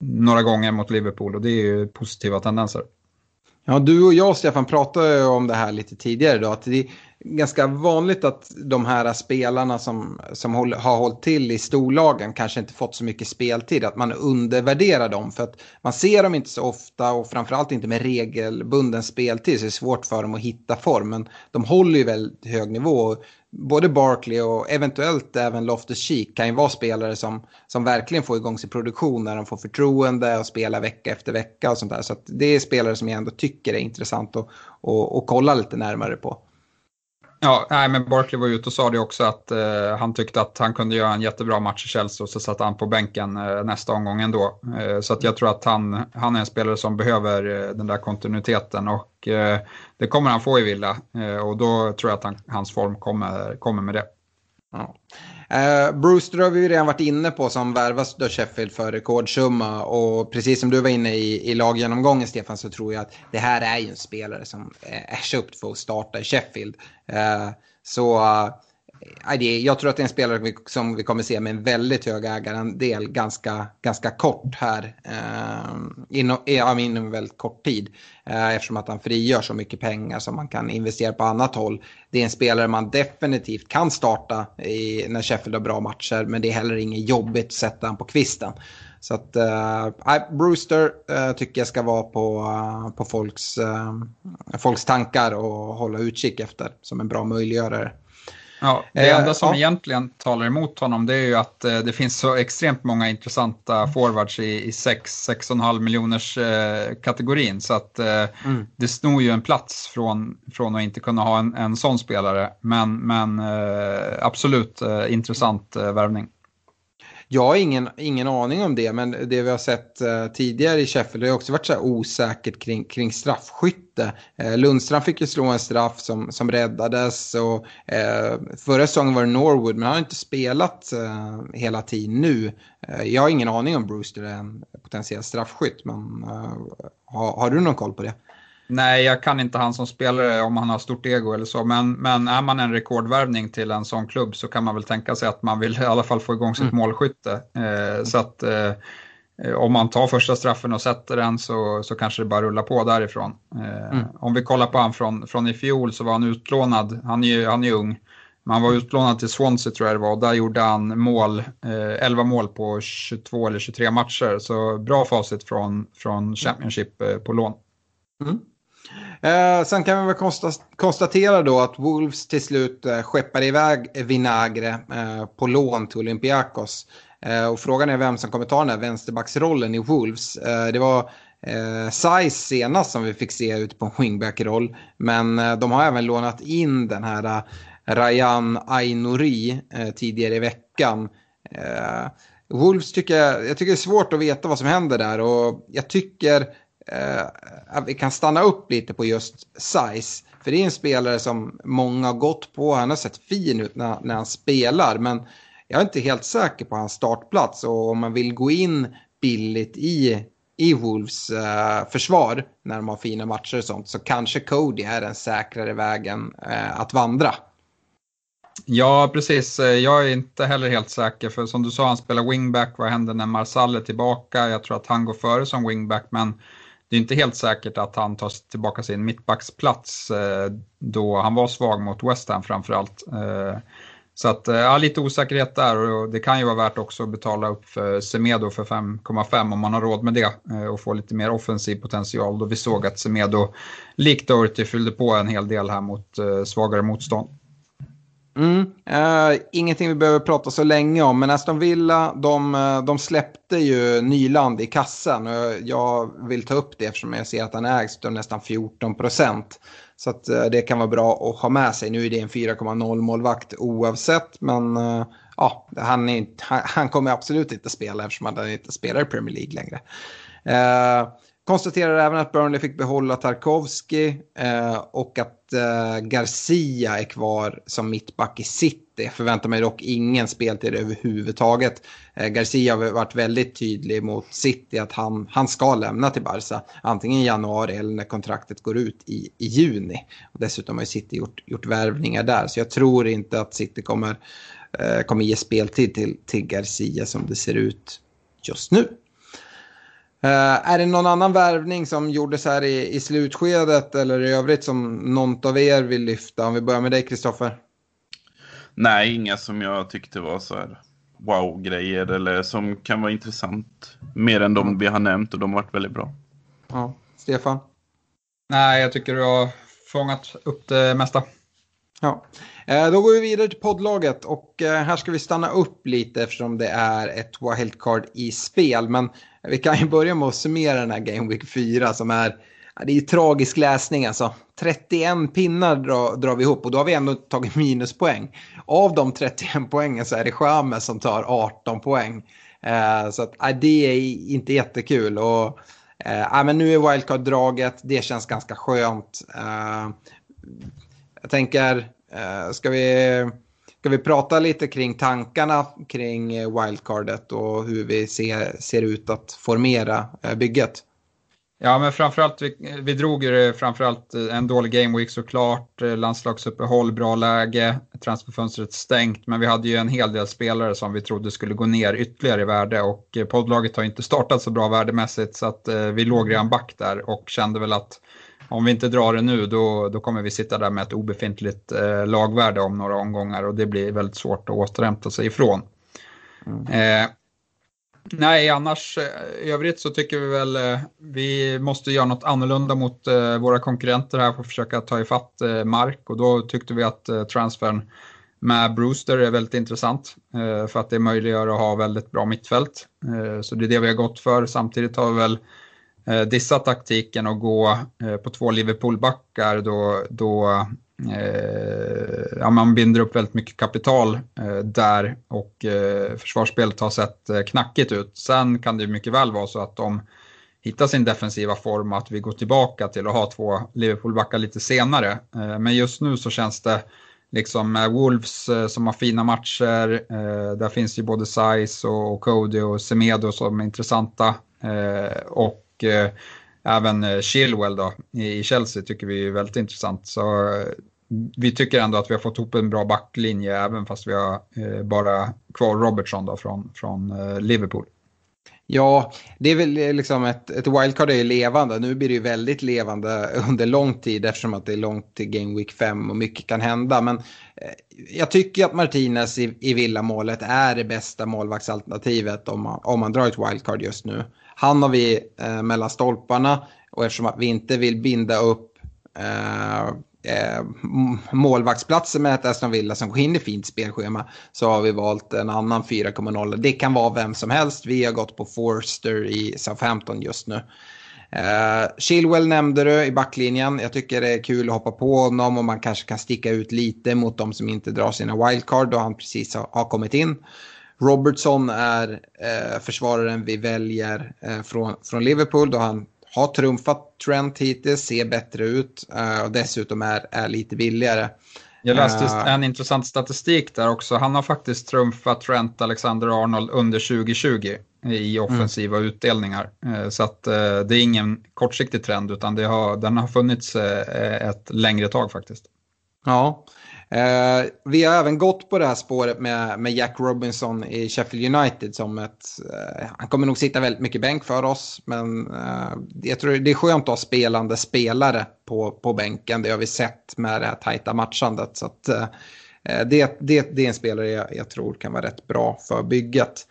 E: några gånger mot Liverpool och det är ju positiva tendenser.
C: Ja, du och jag, Stefan, pratade om det här lite tidigare. Då, att det ganska vanligt att de här spelarna som, som håll, har hållit till i storlagen kanske inte fått så mycket speltid. Att man undervärderar dem. För att man ser dem inte så ofta och framförallt inte med regelbunden speltid. Så det är svårt för dem att hitta form. Men de håller ju väldigt hög nivå både Barkley och eventuellt även Loftus Cheek kan ju vara spelare som, som verkligen får igång sin produktion när de får förtroende och spelar vecka efter vecka och sånt där. Så det är spelare som jag ändå tycker är intressant att, att, att kolla lite närmare på.
E: Ja, nej, men Barkley var ute och sa det också att eh, han tyckte att han kunde göra en jättebra match i Chelsea och så satt han på bänken eh, nästa omgång ändå. Eh, så att jag tror att han, han är en spelare som behöver eh, den där kontinuiteten och eh, det kommer han få i Villa eh, och då tror jag att han, hans form kommer, kommer med det.
C: Ja. Eh, uh, Brewster har vi ju redan varit inne på som värvas då Sheffield för rekordsumma. Och precis som du var inne i, i laggenomgången Stefan så tror jag att det här är ju en spelare som eh, är köpt för att starta i Sheffield. Uh, så Uh, Eh, jag tror att det är en spelare som vi kommer se med en väldigt hög ägarandel ganska, ganska kort här. Eh, inom, eh, inom väldigt kort tid. Eftersom att han frigör så mycket pengar som man kan investera på annat håll. Det är en spelare man definitivt kan starta i, när Sheffield har bra matcher. Men det är heller inget jobbigt att sätta han på kvisten. Så att äh, Brewster äh, tycker jag ska vara på, äh, på folks, folks tankar och hålla utkik efter som en bra möjliggörare.
E: Ja, det enda som ja. egentligen talar emot honom det är ju att det finns så extremt många intressanta forwards i, i 6-6,5 miljoners eh, kategorin. Så att eh, mm. det snor ju en plats från, från att inte kunna ha en, en sån spelare. Men, men eh, absolut intressant värvning.
C: Jag har ingen, ingen aning om det, men det vi har sett eh, tidigare i Sheffield har också varit så här osäkert kring, kring straffskytte. Eh, Lundstrand fick ju slå en straff som, som räddades och eh, förra säsongen var det Norwood, men han har inte spelat eh, hela tiden nu. Eh, jag har ingen aning om Brewster är en potentiell straffskytt, men eh, har, har du någon koll på det?
E: Nej, jag kan inte han som spelare om han har stort ego eller så, men, men är man en rekordvärvning till en sån klubb så kan man väl tänka sig att man vill i alla fall få igång sitt mm. målskytte. Eh, så att eh, om man tar första straffen och sätter den så, så kanske det bara rullar på därifrån. Eh, mm. Om vi kollar på han från, från i fjol så var han utlånad, han är ju han är ung, men han var utlånad till Swansea tror jag det var och där gjorde han mål, eh, 11 mål på 22 eller 23 matcher. Så bra facit från, från Championship eh, på lån. Mm.
C: Eh, sen kan vi väl konstatera då att Wolves till slut eh, skeppar iväg Vinagre eh, på lån till Olympiakos. Eh, och frågan är vem som kommer ta den här vänsterbacksrollen i Wolves. Eh, det var eh, Size senast som vi fick se ut på en wingback-roll. Men eh, de har även lånat in den här eh, Rayan Ainori eh, tidigare i veckan. Eh, Wolves tycker jag, jag tycker det är svårt att veta vad som händer där och jag tycker eh, att vi kan stanna upp lite på just size. För det är en spelare som många har gått på. Han har sett fin ut när, när han spelar. Men jag är inte helt säker på hans startplats. Och om man vill gå in billigt i, i Wolves eh, försvar när de har fina matcher och sånt. Så kanske Cody är den säkrare vägen eh, att vandra.
E: Ja, precis. Eh, jag är inte heller helt säker, för som du sa, han spelar wingback. Vad händer när Marsall är tillbaka? Jag tror att han går före som wingback, men det är inte helt säkert att han tar tillbaka sin mittbacksplats eh, då han var svag mot West Ham framförallt. Eh, så att, eh, ja, lite osäkerhet där och det kan ju vara värt också att betala upp för Semedo för 5,5 om man har råd med det eh, och få lite mer offensiv potential då vi såg att Semedo likt Doherty fyllde på en hel del här mot eh, svagare motstånd.
C: Mm, uh, ingenting vi behöver prata så länge om, men Aston Villa de, eh, de släppte ju Nyland i kassan. Och jag vill ta upp det eftersom jag ser att han ägs av nästan 14 procent. Så att, uh, det kan vara bra att ha med sig. Nu är det en 4,0 målvakt oavsett, men uh, ja, han, är, han, han, kommer absolut inte spela eftersom han inte spelar i Premier League längre. Konstaterar även att Burnley fick behålla Tarkovski eh, och att eh, Garcia är kvar som mittback i City. Förväntar mig dock ingen speltid överhuvudtaget. Eh, Garcia har varit väldigt tydlig mot City att han, han ska lämna till Barca. Antingen i januari eller när kontraktet går ut i, i juni. Och dessutom har City gjort, gjort värvningar där. Så jag tror inte att City kommer, eh, kommer ge speltid till, till Garcia som det ser ut just nu. Uh, är det någon annan värvning som gjordes här i, i slutskedet eller i övrigt som någon av er vill lyfta? Om vi börjar med dig Kristoffer.
D: Nej, inga som jag tyckte var så här wow-grejer eller som kan vara intressant. Mer än de vi har nämnt och de har varit väldigt bra.
C: Ja, Stefan?
E: Nej, jag tycker du har fångat upp det mesta.
C: Ja, eh, då går vi vidare till poddlaget och eh, här ska vi stanna upp lite eftersom det är ett wildcard i spel. Men vi kan ju börja med att summera den här Game Week 4 som är, det är tragisk läsning alltså. 31 pinnar drar, drar vi ihop och då har vi ändå tagit minuspoäng. Av de 31 poängen så är det Chamez som tar 18 poäng. Eh, så att, det är inte jättekul. Och, eh, men nu är wildcard-draget, det känns ganska skönt. Eh, jag tänker, eh, ska, vi, ska vi prata lite kring tankarna kring eh, wildcardet och hur vi ser, ser ut att formera eh, bygget?
E: Ja, men framförallt, vi, vi drog ju framförallt eh, en dålig gameweek såklart, landslagsuppehåll, bra läge, transferfönstret stängt, men vi hade ju en hel del spelare som vi trodde skulle gå ner ytterligare i värde och poddlaget har inte startat så bra värdemässigt så att eh, vi låg redan back där och kände väl att om vi inte drar det nu då, då kommer vi sitta där med ett obefintligt eh, lagvärde om några omgångar och det blir väldigt svårt att återhämta sig ifrån. Mm. Eh, nej, annars eh, i övrigt så tycker vi väl eh, vi måste göra något annorlunda mot eh, våra konkurrenter här för att försöka ta ifatt mark och då tyckte vi att eh, transfern med Brewster är väldigt intressant för att det möjliggör att ha väldigt bra mittfält. Så det är det vi har gått för. Samtidigt har vi väl eh, dissa taktiken och gå eh, på två Liverpool-backar då, då eh, ja, man binder upp väldigt mycket kapital eh, där och eh, försvarsspelet har sett eh, knackigt ut. Sen kan det mycket väl vara så att de hittar sin defensiva form att vi går tillbaka till att ha två Liverpool-backar lite senare. Eh, men just nu så känns det liksom eh, Wolves eh, som har fina matcher. där finns ju både Size och Cody och Semedo som är intressanta. och och eh, även eh, Chilwell då, i Chelsea tycker vi är väldigt intressant. Så eh, vi tycker ändå att vi har fått ihop en bra backlinje även fast vi har bara kvar Robertson då från, från Liverpool.
C: Ja, det är väl liksom ett, ett wildcard är ju levande. Nu blir det ju väldigt levande under lång tid eftersom att det är långt till Game Week 5 och mycket kan hända. Men jag tycker att Martinez i, i villamålet är det bästa målvaktsalternativet om man, om man drar ett wildcard just nu. Han har vi eh, mellan stolparna och eftersom att vi inte vill binda upp eh, eh, målvaktsplatser med ett Aston Villa som går in i fint spelschema så har vi valt en annan 4,0. Det kan vara vem som helst. Vi har gått på Forster i Southampton just nu. Uh, Chilwell nämnde du i backlinjen. Jag tycker det är kul att hoppa på honom och man kanske kan sticka ut lite mot de som inte drar sina wildcard då han precis har, har kommit in. Robertson är eh, försvararen vi väljer eh, från, från Liverpool då han har trumfat Trent hittills, ser bättre ut och dessutom är, är lite billigare.
E: Jag läste uh, en intressant statistik där också. Han har faktiskt trumfat Trent Alexander-Arnold under 2020 i offensiva mm. utdelningar. Eh, så att eh, det är ingen kortsiktig trend utan det har, den har funnits ett längre tag faktiskt.
C: Ja, Eh, vi har även gått på det här spåret med, med Jack Robinson i Sheffield United som ett... Eh, han kommer nog sitta väldigt mycket bänk för oss, men eh, jag tror det är skönt att ha spelande spelare på, på bänken. Det har vi sett med det här tajta matchandet. Så att, eh, det, det, det är en spelare jag, jag tror kan vara rätt bra för bygget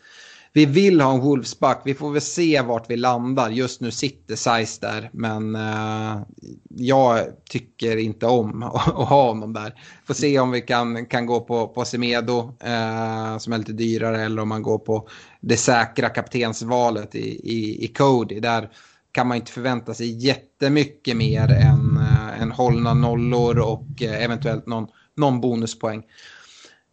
C: vi vill ha en Wolfsback. Vi får väl se vart vi landar. Just nu sitter Size där, men uh, jag tycker inte om [laughs] att, ha honom där. Får se om vi kan, kan gå på, på Semedo uh, som är lite dyrare eller om man går på det säkra kaptensvalet i, i, i Cody. Där kan man inte förvänta sig jättemycket mer än, eh, uh, än hållna nollor och uh, eventuellt någon, någon bonuspoäng.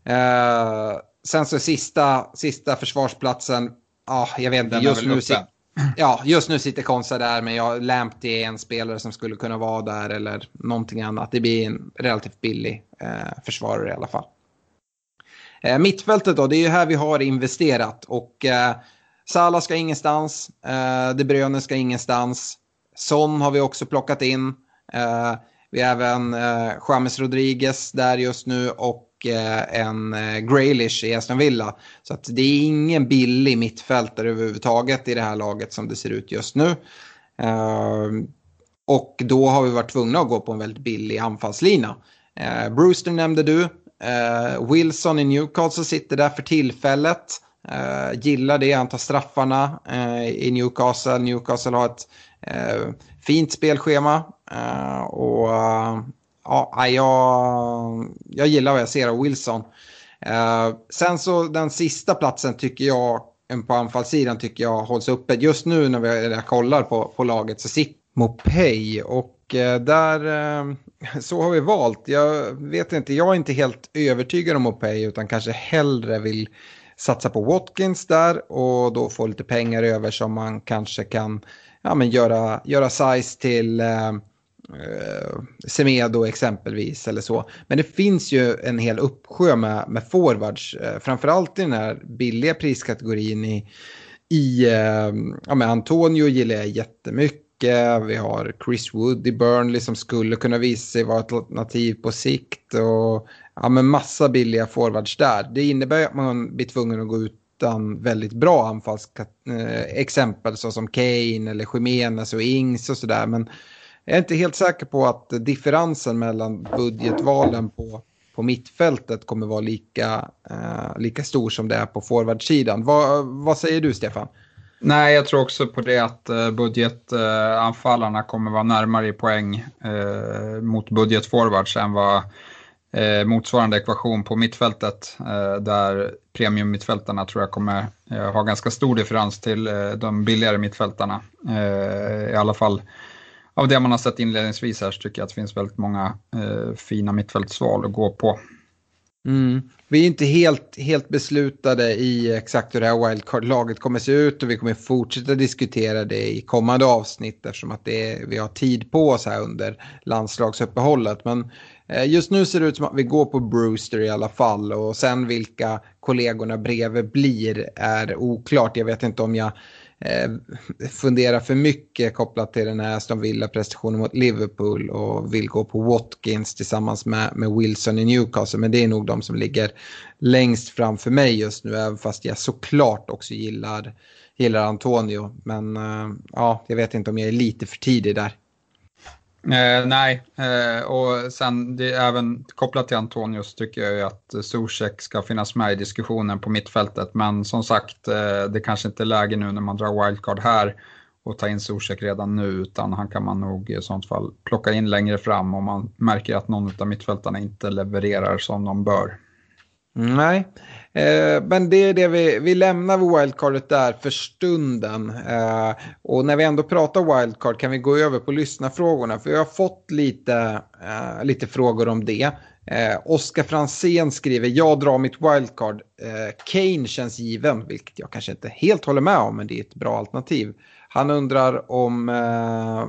C: Uh, sen så sista, sista försvarsplatsen, ja, jag vet inte, just nu, sit, ja, just nu sitter Konsa där, men jag Lamptey är en spelare som skulle kunna vara där eller någonting annat. Det blir en relativt billig eh, försvarare i alla fall. Eh, mittfältet då, det är ju här vi har investerat och eh, Salah ska ingenstans, eh, De Bruyne ska ingenstans, Son har vi också plockat in. Eh, vi har även eh, James Rodriguez där just nu och och en eh, Graylish i Aston Villa. Så att det är ingen billig mittfältare överhuvudtaget i det här laget som det ser ut just nu. Eh, och då har vi varit tvungna att gå på en väldigt billig anfallslina. Brewster nämnde du. Wilson i Newcastle sitter där för tillfället. Gillar det, han tar straffarna i Newcastle. Newcastle har ett fint spelschema. Och ja, jag, jag gillar vad jag ser av Wilson. Eh, sen så den sista platsen tycker jag, på anfallssidan tycker jag hålls uppe. Just nu när vi kollar på, på laget så sitter Mopey och eh, där eh, så har vi valt. Jag vet inte, jag är inte helt övertygad om Mopey utan kanske hellre vill satsa på Watkins där och då få lite pengar över som man kanske kan ja, men göra, göra size till eh, Semedo exempelvis eller så. Men det finns ju en hel uppsjö med, med forwards, eh, framförallt i den här billiga priskategorin i, i eh, ja, med Antonio gillar jag jättemycket. Vi har Chris Wood i Burnley som skulle kunna visa sig vara ett alternativ på sikt. Och ja, men massa billiga forwards där. Det innebär att man blir tvungen att gå utan väldigt bra anfallsexempel eh, såsom Kane eller Jimenez och Ings och sådär. Men jag är inte helt säker på att differensen mellan budgetvalen på, på mittfältet kommer vara lika, eh, lika stor som det är på forwardsidan. Vad, vad säger du Stefan?
E: Nej, jag tror också på det att eh, budgetanfallarna kommer vara närmare i poäng eh, mot budgetforwards än vad eh, motsvarande ekvation på mittfältet eh, där premiummittfältarna tror jag kommer eh, ha ganska stor differens till eh, de billigare mittfältarna. Eh, I alla fall av det man har sett inledningsvis här så tycker jag att det finns väldigt många eh, fina mittfältsval att gå på.
C: Mm. Vi är inte helt, helt beslutade i exakt hur det här wildcard-laget kommer se ut och vi kommer fortsätta diskutera det i kommande avsnitt eftersom att det är, vi har tid på oss här under landslagsuppehållet. Men Eh, just nu ser det ut som att vi går på Brewster i alla fall och sen vilka kollegorna bredvid blir är oklart. Jag vet inte om jag eh, funderar för mycket kopplat till den här Aston Villa-prestationen mot Liverpool och vill gå på Watkins tillsammans med, med Wilson i Newcastle. Men det är nog de som ligger längst fram för mig just nu, även fast jag såklart också gillar, gillar Antonio. Men eh, ja, jag vet inte om jag är lite för tidig där.
E: Eh, nej, eh, och sen det, även kopplat till Antonius tycker jag ju att Zuzek ska finnas med i diskussionen på mittfältet. Men som sagt, eh, det kanske inte är läge nu när man drar wildcard här och ta in Zuzek redan nu, utan han kan man nog i sånt fall plocka in längre fram om man märker att någon av mittfältarna inte levererar som de bör.
C: Nej, eh, men det är det vi, vi lämnar wildcardet där för stunden. Eh, och när vi ändå pratar wildcard kan vi gå över på lyssnarfrågorna. För jag har fått lite, eh, lite frågor om det. Eh, Oskar Fransén skriver, jag drar mitt wildcard. Eh, Kane känns given, vilket jag kanske inte helt håller med om, men det är ett bra alternativ. Han undrar om eh,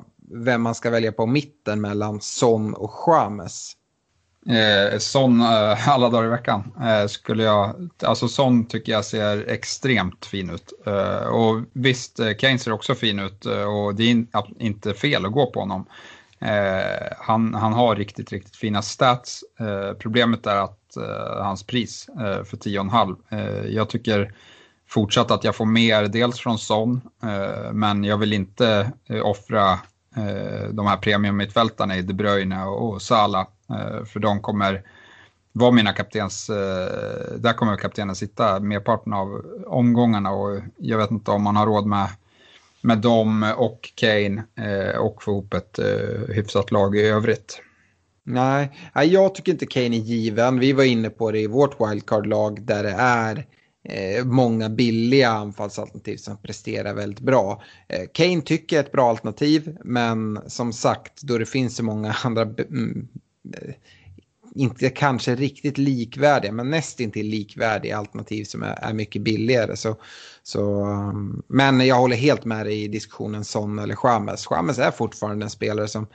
C: vem man ska välja på mitten mellan Son och James.
E: Eh, Son eh, [laughs] alla dagar i veckan eh, skulle jag, alltså Son tycker jag ser extremt fin ut. Eh, och visst, eh, Kane ser också fin ut eh, och det är inte fel att gå på honom. Eh, han, han har riktigt, riktigt fina stats. Eh, problemet är att eh, hans pris eh, för 10,5. Eh, jag tycker fortsatt att jag får mer, dels från Son, men jag vill inte offra de här premiummittfältarna i De Bruyne och, och Salah Eh, för de kommer vara mina kaptens, eh, där kommer kaptenen sitta merparten av omgångarna och jag vet inte om man har råd med, med dem och Kane eh, och få ihop ett hyfsat lag i övrigt.
C: Nej, jag tycker inte Kane är given. Vi var inne på det i vårt wildcard-lag där det är många billiga anfallsalternativ som presterar väldigt bra. Kane tycker jag är ett bra alternativ, men som sagt, då det finns så många andra mm, Eh, inte kanske riktigt likvärdiga, men nästintill likvärdiga alternativ som är, är mycket billigare. Så, så, um, men jag håller helt med dig i diskussionen Son eller Chamez. Chamez är fortfarande en spelare som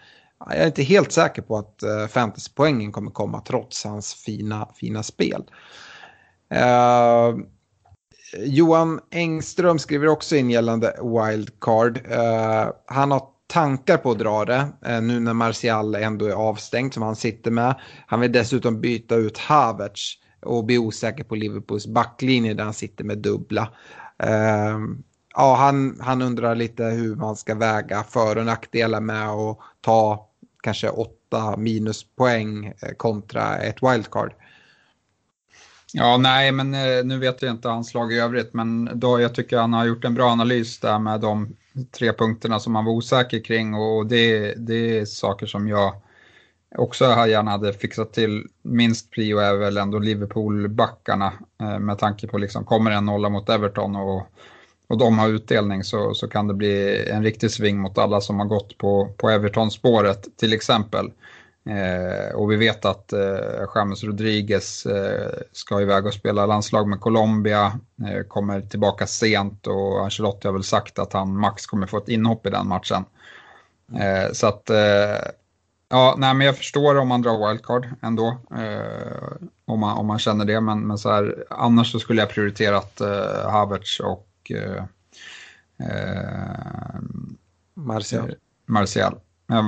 C: jag är inte helt säker på att uh, fantasypoängen kommer komma trots hans fina, fina spel. Uh, Johan Engström skriver också in gällande wildcard. Uh, han har tankar på att dra det eh, nu när Martial ändå är avstängd som han sitter med. Han vill dessutom byta ut Havertz och bli osäker på Liverpools backlinje där han sitter med dubbla. Eh, ja, han, han undrar lite hur man ska väga för och nackdelar med att ta kanske åtta minuspoäng eh, kontra ett wildcard.
E: Ja, nej, men eh, nu vet jag inte hans lag i övrigt, men då jag tycker han har gjort en bra analys där med de tre punkterna som han var osäker kring och det, det är saker som jag också gärna hade fixat till. Minst prio är väl ändå Liverpool-backarna eh, med tanke på liksom kommer en nolla mot Everton och, och de har utdelning så, så kan det bli en riktig sving mot alla som har gått på, på Everton-spåret till exempel. Eh, och vi vet att eh, James Rodriguez eh, ska iväg och spela landslag med Colombia, eh, kommer tillbaka sent och Ancelotti har väl sagt att han max kommer få ett inhopp i den matchen. Eh, så att, eh, ja, nej men jag förstår om man drar wildcard ändå, eh, om, man, om man känner det, men, men så här, annars så skulle jag prioriterat Havertz och
C: Martial.
E: Martial.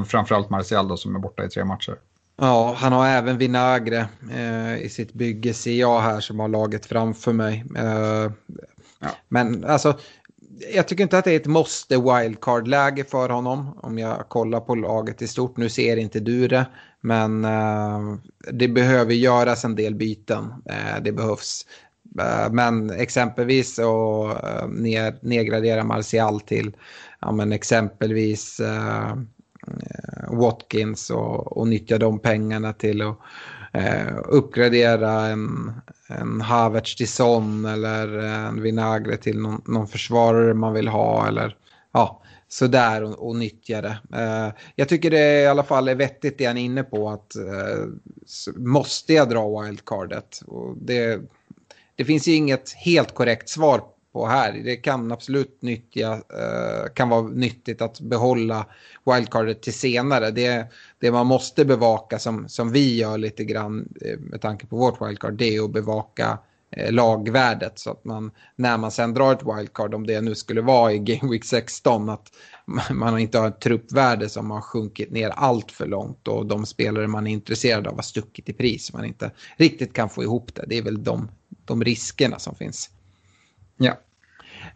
E: Framförallt Martial då, som är borta i tre matcher.
C: Ja, han har även Vinagre eh, i sitt bygge ser jag här som har laget framför mig. Eh, ja. Men alltså, jag tycker inte att det är ett måste wildcard-läge för honom om jag kollar på laget i stort. Nu ser inte du det, men eh, det behöver göras en del byten. Eh, det behövs. Eh, men exempelvis att eh, nedgradera Martial till ja, men exempelvis Eh, Eh, Watkins och, och nyttja de pengarna till att eh, uppgradera en, en Havertz till Son eller en Vinagre till någon, någon försvarare man vill ha eller ja, sådär och, och nyttja det. Eh, jag tycker det i alla fall är vettigt det han är inne på att eh, måste jag dra wildcardet? Och det, det finns ju inget helt korrekt svar på här. Det kan absolut nyttja, eh, kan vara nyttigt att behålla wildcardet till senare. Det, det man måste bevaka som, som vi gör lite grann eh, med tanke på vårt wildcard det är att bevaka eh, lagvärdet så att man när man sen drar ett wildcard om det nu skulle vara i Game Week 16 att [laughs] man inte har ett truppvärde som har sjunkit ner allt för långt och de spelare man är intresserad av har stuckit i pris man inte riktigt kan få ihop det. Det är väl de, de riskerna som finns.
E: Ja.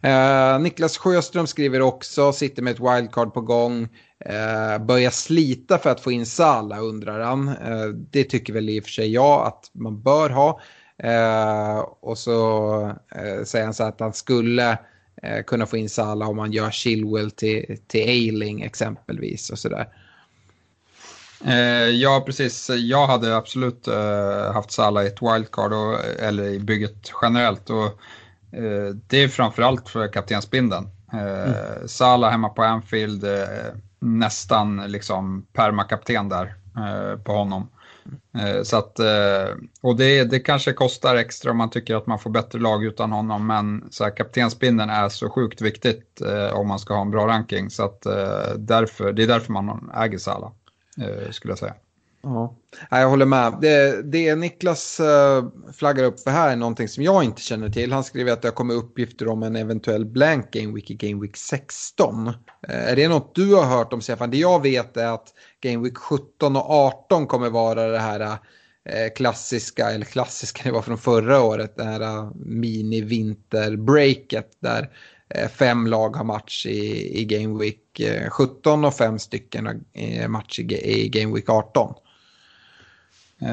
C: Eh, Niklas Sjöström skriver också, sitter med ett wildcard på gång. Eh, börjar slita för att få in Sala undrar han. Eh, det tycker väl i och för sig jag att man bör ha. Eh, och så eh, säger han så att han skulle eh, kunna få in Sala om man gör Chilwell till, till Ailing exempelvis och sådär.
E: Eh, ja, precis. Jag hade absolut eh, haft Sala i ett wildcard och, eller i bygget generellt. Och Eh, det är framförallt för kaptensbindeln. Eh, mm. Salah hemma på Anfield, eh, nästan liksom permakapten där på honom. Så att, och det, det kanske kostar extra om man tycker att man får bättre lag utan honom, men så här, kaptensbindeln är så sjukt viktigt om man ska ha en bra ranking. Så att, därför, det är därför man äger Salah, skulle jag säga.
C: Ja, jag håller med. Det, det Niklas eh, flaggar upp för här är någonting som jag inte känner till. Han skriver att det har kommit uppgifter om en eventuell blank Game Week i Game Week 16. Eh, är det något du har hört om Stefan? Det jag vet är att Game Week 17 och 18 kommer vara det här eh, klassiska, eller klassiska, [laughs] det var från förra året, det här mini-vinterbreaket där fem lag har match i, i Game Week 17 och fem stycken match i, i Game Week 18.
E: Uh,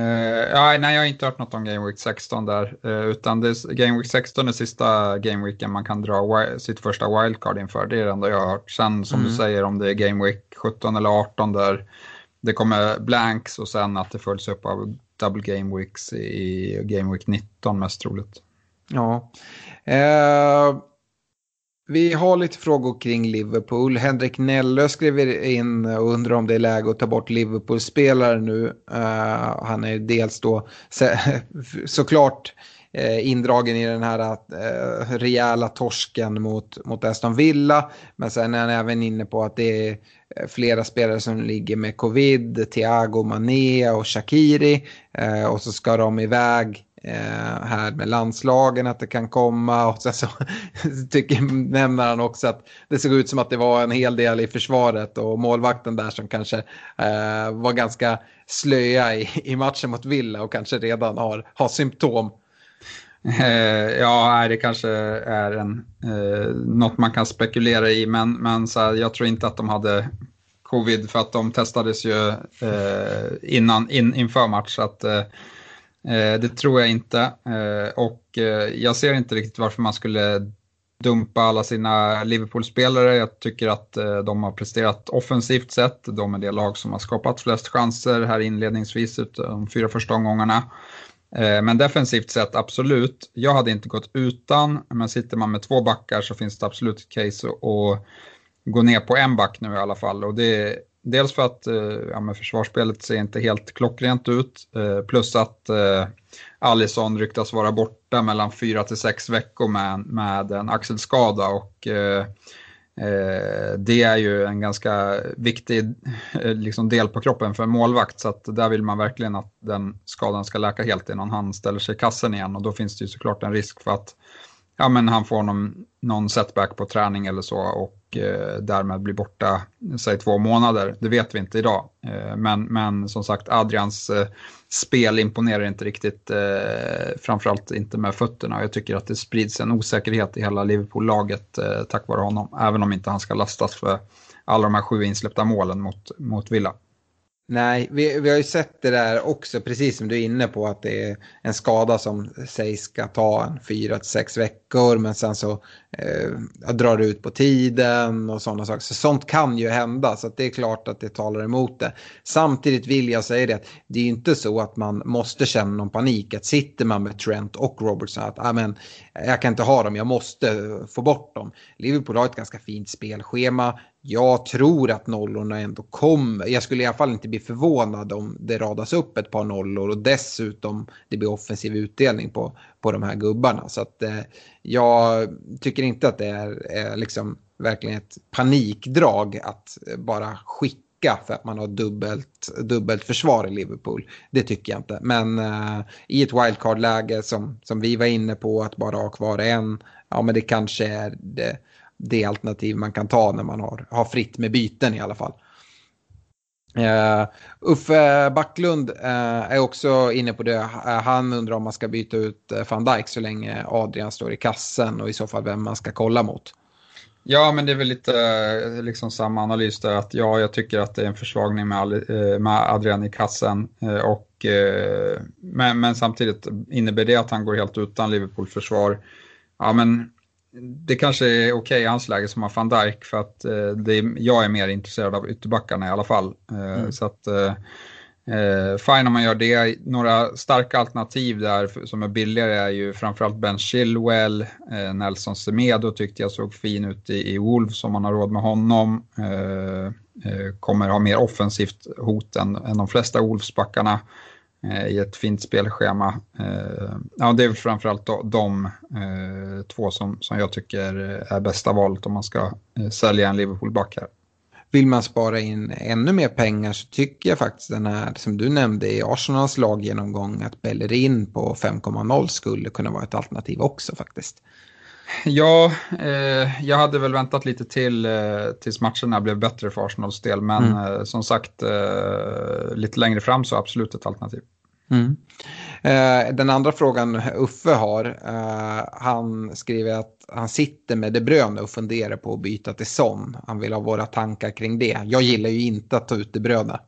E: ja, nej, jag har inte hört något om Game Week 16 där, uh, utan det är, Game Week 16 är sista Game Weeken man kan dra sitt första wildcard inför. Det är det enda jag har hört. Sen som mm. du säger om det är Game Week 17 eller 18 där det kommer blanks och sen att det följs upp av double Game Weeks i Game Week 19 mest troligt.
C: Ja. Uh... Vi har lite frågor kring Liverpool. Henrik Nellö skriver in och undrar om det är läge att ta bort Liverpool-spelare nu. Uh, han är dels då [laughs] såklart uh, indragen i den här uh, rejäla torsken mot, mot Aston Villa. Men sen är han även inne på att det är flera spelare som ligger med covid. Thiago Mané och Shakiri. och så ska de iväg eh, här med landslagen att det kan komma och sen så [laughs] tycker, nämner han också att det såg ut som att det var en hel del i försvaret och målvakten där som kanske eh, var ganska slöja i, [laughs] i matchen mot Villa och kanske redan har, har symptom.
E: Eh, ja, det kanske är en, eh, något man kan spekulera i, men, men så här, jag tror inte att de hade covid för att de testades ju eh, innan, in, inför match. Så att, eh, eh Eh, det tror jag inte. Eh, och eh, jag ser inte riktigt varför man skulle dumpa alla sina Liverpool-spelare. Jag tycker att de har presterat offensivt sett. De är det lag som har skapat flest chanser här inledningsvis de fyra första omgångarna. Men defensivt sett, absolut. Jag hade inte gått utan, men sitter man med två backar så finns det absolut ett case att gå ner på en back nu i alla fall. Och det dels för att eh, ja, försvarsspelet ser inte helt klockrent ut, eh, plus att eh, Alisson ryktas vara borta mellan fyra till sex veckor med, med en axelskada. Och, eh, eh, det är ju en ganska viktig eh, liksom, del på kroppen för en målvakt så att där vill man verkligen att den skadan ska läka helt innan han ställer sig i kassen igen och då finns det ju såklart en risk för att ja, men han får någon, någon setback på träning eller så och eh, därmed blir borta, säg två månader. Det vet vi inte idag. Eh, men, men som sagt, Adrians eh, spel imponerar inte riktigt, eh, framförallt inte med fötterna. Jag tycker att det sprids en osäkerhet i hela Liverpool-laget eh, tack vare honom, även om inte han ska lastas för alla de här sju insläppta målen mot, mot Villa.
C: Nej, vi, vi har ju sett det där också, precis som du är inne på, att det är en skada som sägs ska ta en fyra till sex veckor, men sen så eh, drar det ut på tiden och sådana saker. Så sånt kan ju hända, så det är klart att det talar emot det. Samtidigt vill jag säga det att det är ju inte så att man måste känna någon panik, att sitter man med Trent och Robertson, att ah, amen, jag kan inte ha dem, jag måste få bort dem. Liverpool har ett ganska fint spelschema, jag tror att nollorna ändå kommer. Jag skulle i alla fall inte bli förvånad om det radas upp ett par nollor och dessutom det blir offensiv utdelning på, på de här gubbarna. Så att eh, jag tycker inte att det är, eh, liksom verkligen ett panikdrag att eh, bara skicka för att man har dubbelt, dubbelt försvar i Liverpool. Det tycker jag inte. Men eh, i ett wildcard-läge som, som vi var inne på, att bara ha kvar en, ja men det kanske är det det alternativ man kan ta när man har, har fritt med byten i alla fall. Uh, Uffe Backlund uh, är också inne på det. Uh, han undrar om man ska byta ut van Dijk så länge Adrian står i kassen och i så fall vem man ska kolla mot.
E: Ja, men det är väl lite liksom samma analys där att ja, jag tycker att det är en försvagning med, med Adrian i kassen och men, men samtidigt innebär det att han går helt utan Liverpool-försvar. Ja, men det kanske är okej okay i hans läge som har van Dijk för att eh, det jag är mer intresserad av ytterbackarna i alla fall. Eh, mm. Så att eh, fine om man gör det. Några starka alternativ där som är billigare är ju framförallt Ben Chilwell, eh, Nelson Semedo tyckte jag såg fin ut i, i Wolves om man har råd med honom. Eh, eh, kommer ha mer offensivt hot än, än de flesta Wolfsbackarna Eh, i ett fint spelschema. Eh, ja, det är framförallt de eh, två som, som jag tycker är bästa valet om man ska eh, sälja en Liverpool-back här.
C: Vill man spara in ännu mer pengar så tycker jag faktiskt den här som du nämnde i Arsenals laggenomgång att Bellerin på 5,0 skulle kunna vara ett alternativ också faktiskt.
E: Ja, eh, jag hade väl väntat lite till eh, tills matcherna blev bättre för Arsenals del, men mm. eh, som sagt eh, lite längre fram så absolut ett alternativ.
C: Mm. Eh, den andra frågan Uffe har, eh, han skriver att han sitter med De Bruyne och funderar på att byta till Son. Han vill ha våra tankar kring det. Jag gillar ju inte att ta ut De Bruyne.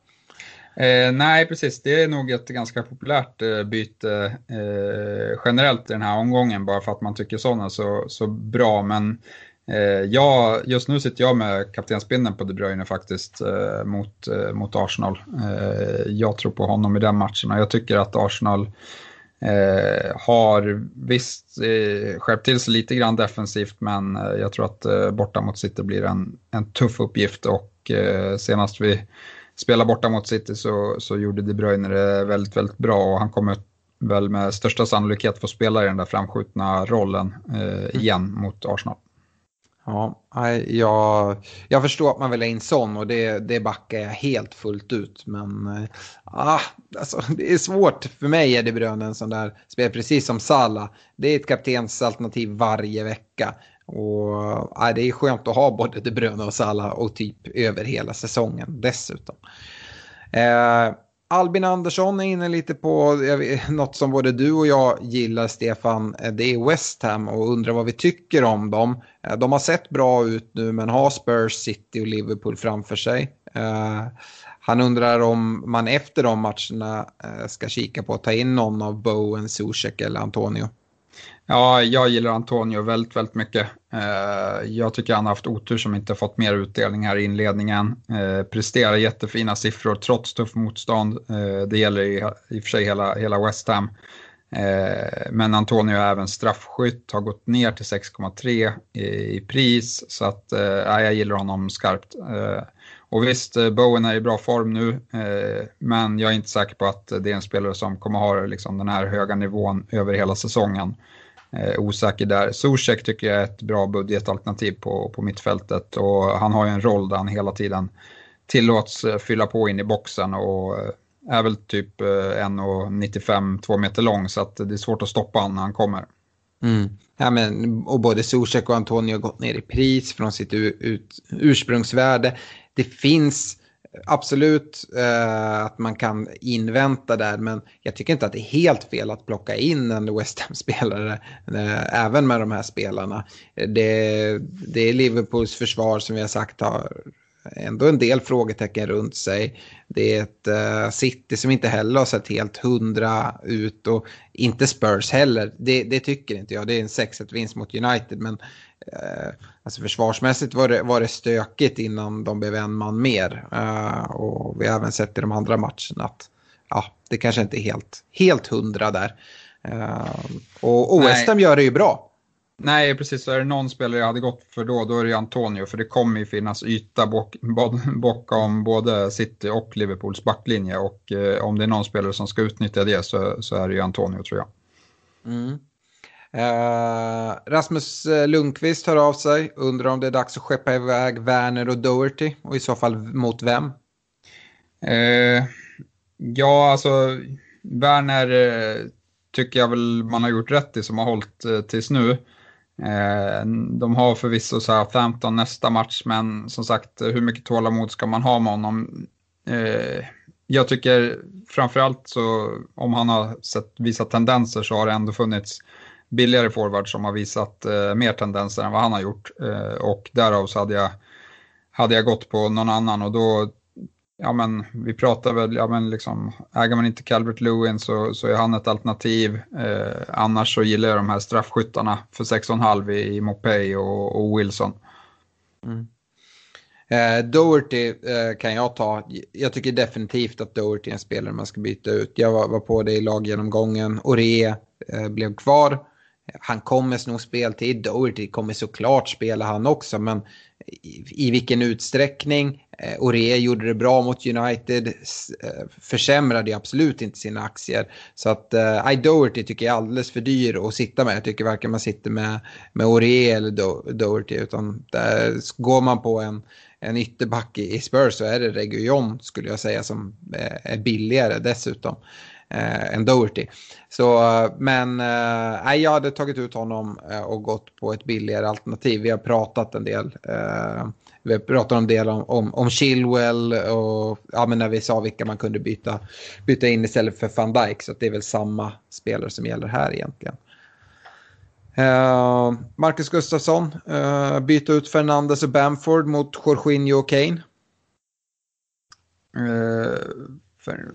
E: Eh, nej, precis. Det är nog ett ganska populärt eh, byte eh, generellt i den här omgången bara för att man tycker sådana så, så bra. Men eh, jag, just nu sitter jag med kaptensbindeln på De Bruyne faktiskt eh, mot, eh, mot Arsenal. jag tror på honom i den matchen och jag tycker att Arsenal har visst eh, skärpt till sig lite grann defensivt men jag tror att borta mot City blir en, en tuff uppgift och senast vi spela borta mot City så, så gjorde De Bruyne det väldigt, väldigt bra och han kommer väl med största sannolikhet få spela i den där framskjutna rollen eh, igen mot Arsenal.
C: Ja, jag, jag förstår att man vill ha in sån och det, det backar jag helt fullt ut. Men äh, alltså, det är svårt. För mig är det Bruyne en sån där spel, precis som Sala. Det är ett kaptensalternativ varje vecka. Och äh, det är skönt att ha både De Bruyne och Sala och typ över hela säsongen dessutom. Eh, Albin Andersson är inne lite på vet, något som både du och jag gillar, Stefan. Eh, det är West Ham och undrar vad vi tycker om dem. Eh, de har sett bra ut nu men har Spurs, City och Liverpool framför sig. Eh, han undrar om man efter de matcherna eh, ska kika på att ta in någon av Bowen, Zuzek eller Antonio.
E: Ja, jag gillar Antonio väldigt, väldigt mycket. Jag tycker han har haft otur som inte fått mer utdelning här i inledningen. Presterar jättefina siffror trots tuff motstånd. Det gäller i, i och för sig hela, hela West Ham. Eh, men Antonio är även straffskytt, har gått ner till 6,3 i, pris. Så att eh, ja, jag gillar honom skarpt. Eh, och visst, Bowen är i bra form nu, men jag är inte säker på att det är en spelare som kommer ha liksom, den här höga nivån över hela säsongen. Osäker där. Zuzek tycker jag är ett bra budgetalternativ på, på mittfältet och han har ju en roll där han hela tiden tillåts fylla på in i boxen och är väl typ eh, 1,95, 2 meter lång så att det är svårt att stoppa honom när han kommer.
C: Mm. Ja, men, och både Zuzek och Antonio har gått ner i pris från sitt ut, ursprungsvärde. Det finns absolut eh, att man kan invänta där, men jag tycker inte att det är helt fel att plocka in en West Ham-spelare, eh, även med de här spelarna. Det, det är Liverpools försvar som vi har sagt har ändå en del frågetecken runt sig. Det är ett uh, City som inte heller har sett helt hundra ut och inte Spurs heller. Det, det tycker inte jag. Det är en 6-1 vinst mot United men uh, alltså försvarsmässigt var det, var det stökigt innan de blev en man mer. Uh, och vi har även sett i de andra matcherna att ja, det kanske inte är helt, helt hundra där. och och West Ham gör det ju bra.
E: Nej, precis. Så är det någon spelare jag hade gått för då, då är det Antonio. För det kommer ju finnas yta bakom [laughs] både City och Liverpools backlinje. Och eh, om det är någon spelare som ska utnyttja det så, så är det ju Antonio tror jag.
C: Mm. Eh, Rasmus eh, Lundqvist hör av sig. Undrar om det är dags att skeppa iväg Werner och Doherty. Och i så fall mot vem?
E: Eh, ja, alltså Werner eh, tycker jag väl man har gjort rätt i som har hållit tills nu. Eh, de har förvisso Southampton nästa match, men som sagt, hur mycket tålamod ska man ha med honom? Eh, jag tycker framförallt så om han har sett, visat tendenser så har det ändå funnits billigare forwards som har visat eh, mer tendenser än vad han har gjort. och därav så hade jag, hade jag gått på någon annan och då ja men vi pratar väl, ja men liksom, äger man inte Calvert Lewin så, så är han ett alternativ. Eh, annars så gillar jag de här straffskyttarna för 6,5 i, i Mopey och, och Wilson.
C: Mm. Eh, Doherty eh, kan jag ta. Jag tycker definitivt att Doherty är en spelare man ska byta ut. Jag var, var på det i laggenomgången. Ore eh, blev kvar. Han kommer sno speltid. Doherty kommer såklart spela han också. Men i, i vilken utsträckning? Eh, Ore gjorde det bra mot United, eh, försämrade absolut inte sina aktier. Så att eh, Doherty tycker jag är alldeles för dyr att sitta med. Jag tycker varken man sitter med, med Ore eller Do Doherty utan där går man på en, en ytterback i Spurs så är det Reguillon skulle jag säga som eh, är billigare dessutom eh, än Doherty. Så, eh, men eh, jag hade tagit ut honom eh, och gått på ett billigare alternativ. Vi har pratat en del. Eh, vi pratade en del om, om, om Chilwell och ja, men när vi sa vilka man kunde byta, byta in istället för van Dijk. Så det är väl samma spelare som gäller här egentligen. Uh, Marcus Gustafsson, uh, byta ut Fernandes och Bamford mot Jorginho och Kane.
E: Uh, för,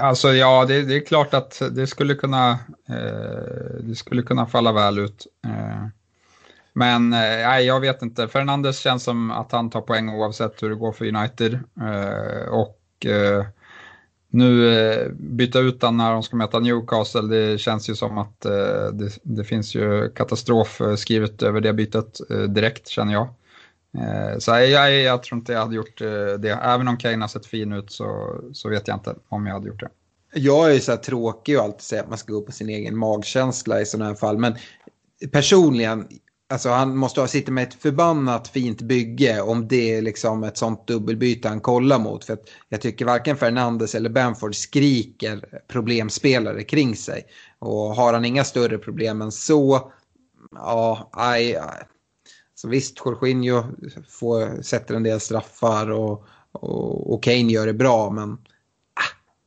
E: alltså ja, det, det, är klart att det skulle kunna, eh, det skulle kunna falla väl ut. Eh, men eh, jag vet inte. Fernandes känns som att han tar poäng oavsett hur det går för United. Eh, och eh, nu eh, byta ut han när de ska möta Newcastle, det känns ju som att det, det finns ju katastrof skrivet över det bytet direkt känner jag. Eh, så jag, jag tror inte jag hade gjort eh, det. Även om Kane har sett fin ut så, så vet jag inte om jag hade gjort det.
C: Jag är ju så här tråkig och alltid säger att man ska gå på sin egen magkänsla i sådana här fall. Men personligen, Alltså han måste ha sitta med ett förbannat fint bygge om det är liksom ett sånt dubbelbyte han kollar mot. För jag tycker varken Fernandes eller Bamford skriker problemspelare kring sig. Och har han inga större problem än så, ja, aj, aj. Så visst, Jorginho får, sätter en del straffar och, och, och Kane gör det bra, men äh,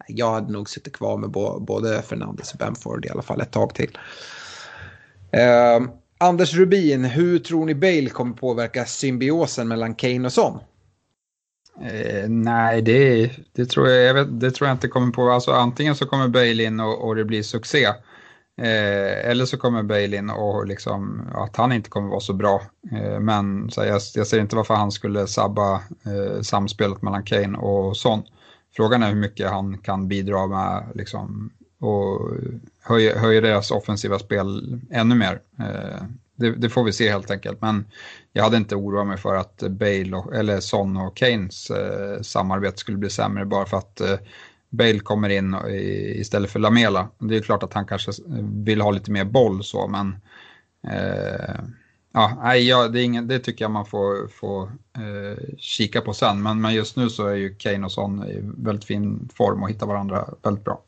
C: jag hade nog suttit kvar med både Fernandes och Bamford i alla fall ett tag till. Eh, Anders Rubin, hur tror ni Bale kommer påverka symbiosen mellan Kane och Son?
E: Eh, nej, det, det, tror jag, jag vet, det tror jag inte kommer på. Alltså, antingen så kommer Bale in och, och det blir succé. Eh, eller så kommer Bale in och liksom, att han inte kommer vara så bra. Eh, men så jag, jag ser inte varför han skulle sabba eh, samspelet mellan Kane och Son. Frågan är hur mycket han kan bidra med liksom, och höja, höja deras offensiva spel ännu mer. Eh, det, det, får vi se helt enkelt. Men jag hade inte oroat mig för att Bale och, eller Son och Kanes eh, samarbete skulle bli sämre bara för att eh, Bale kommer in istället för Lamela. Det är klart att han kanske vill ha lite mer boll så, men eh, ja, nej, ja, det, är ingen, det tycker jag man får, får eh, kika på sen. Men, men just nu så är ju Kane och Son i väldigt fin form och hittar varandra väldigt bra.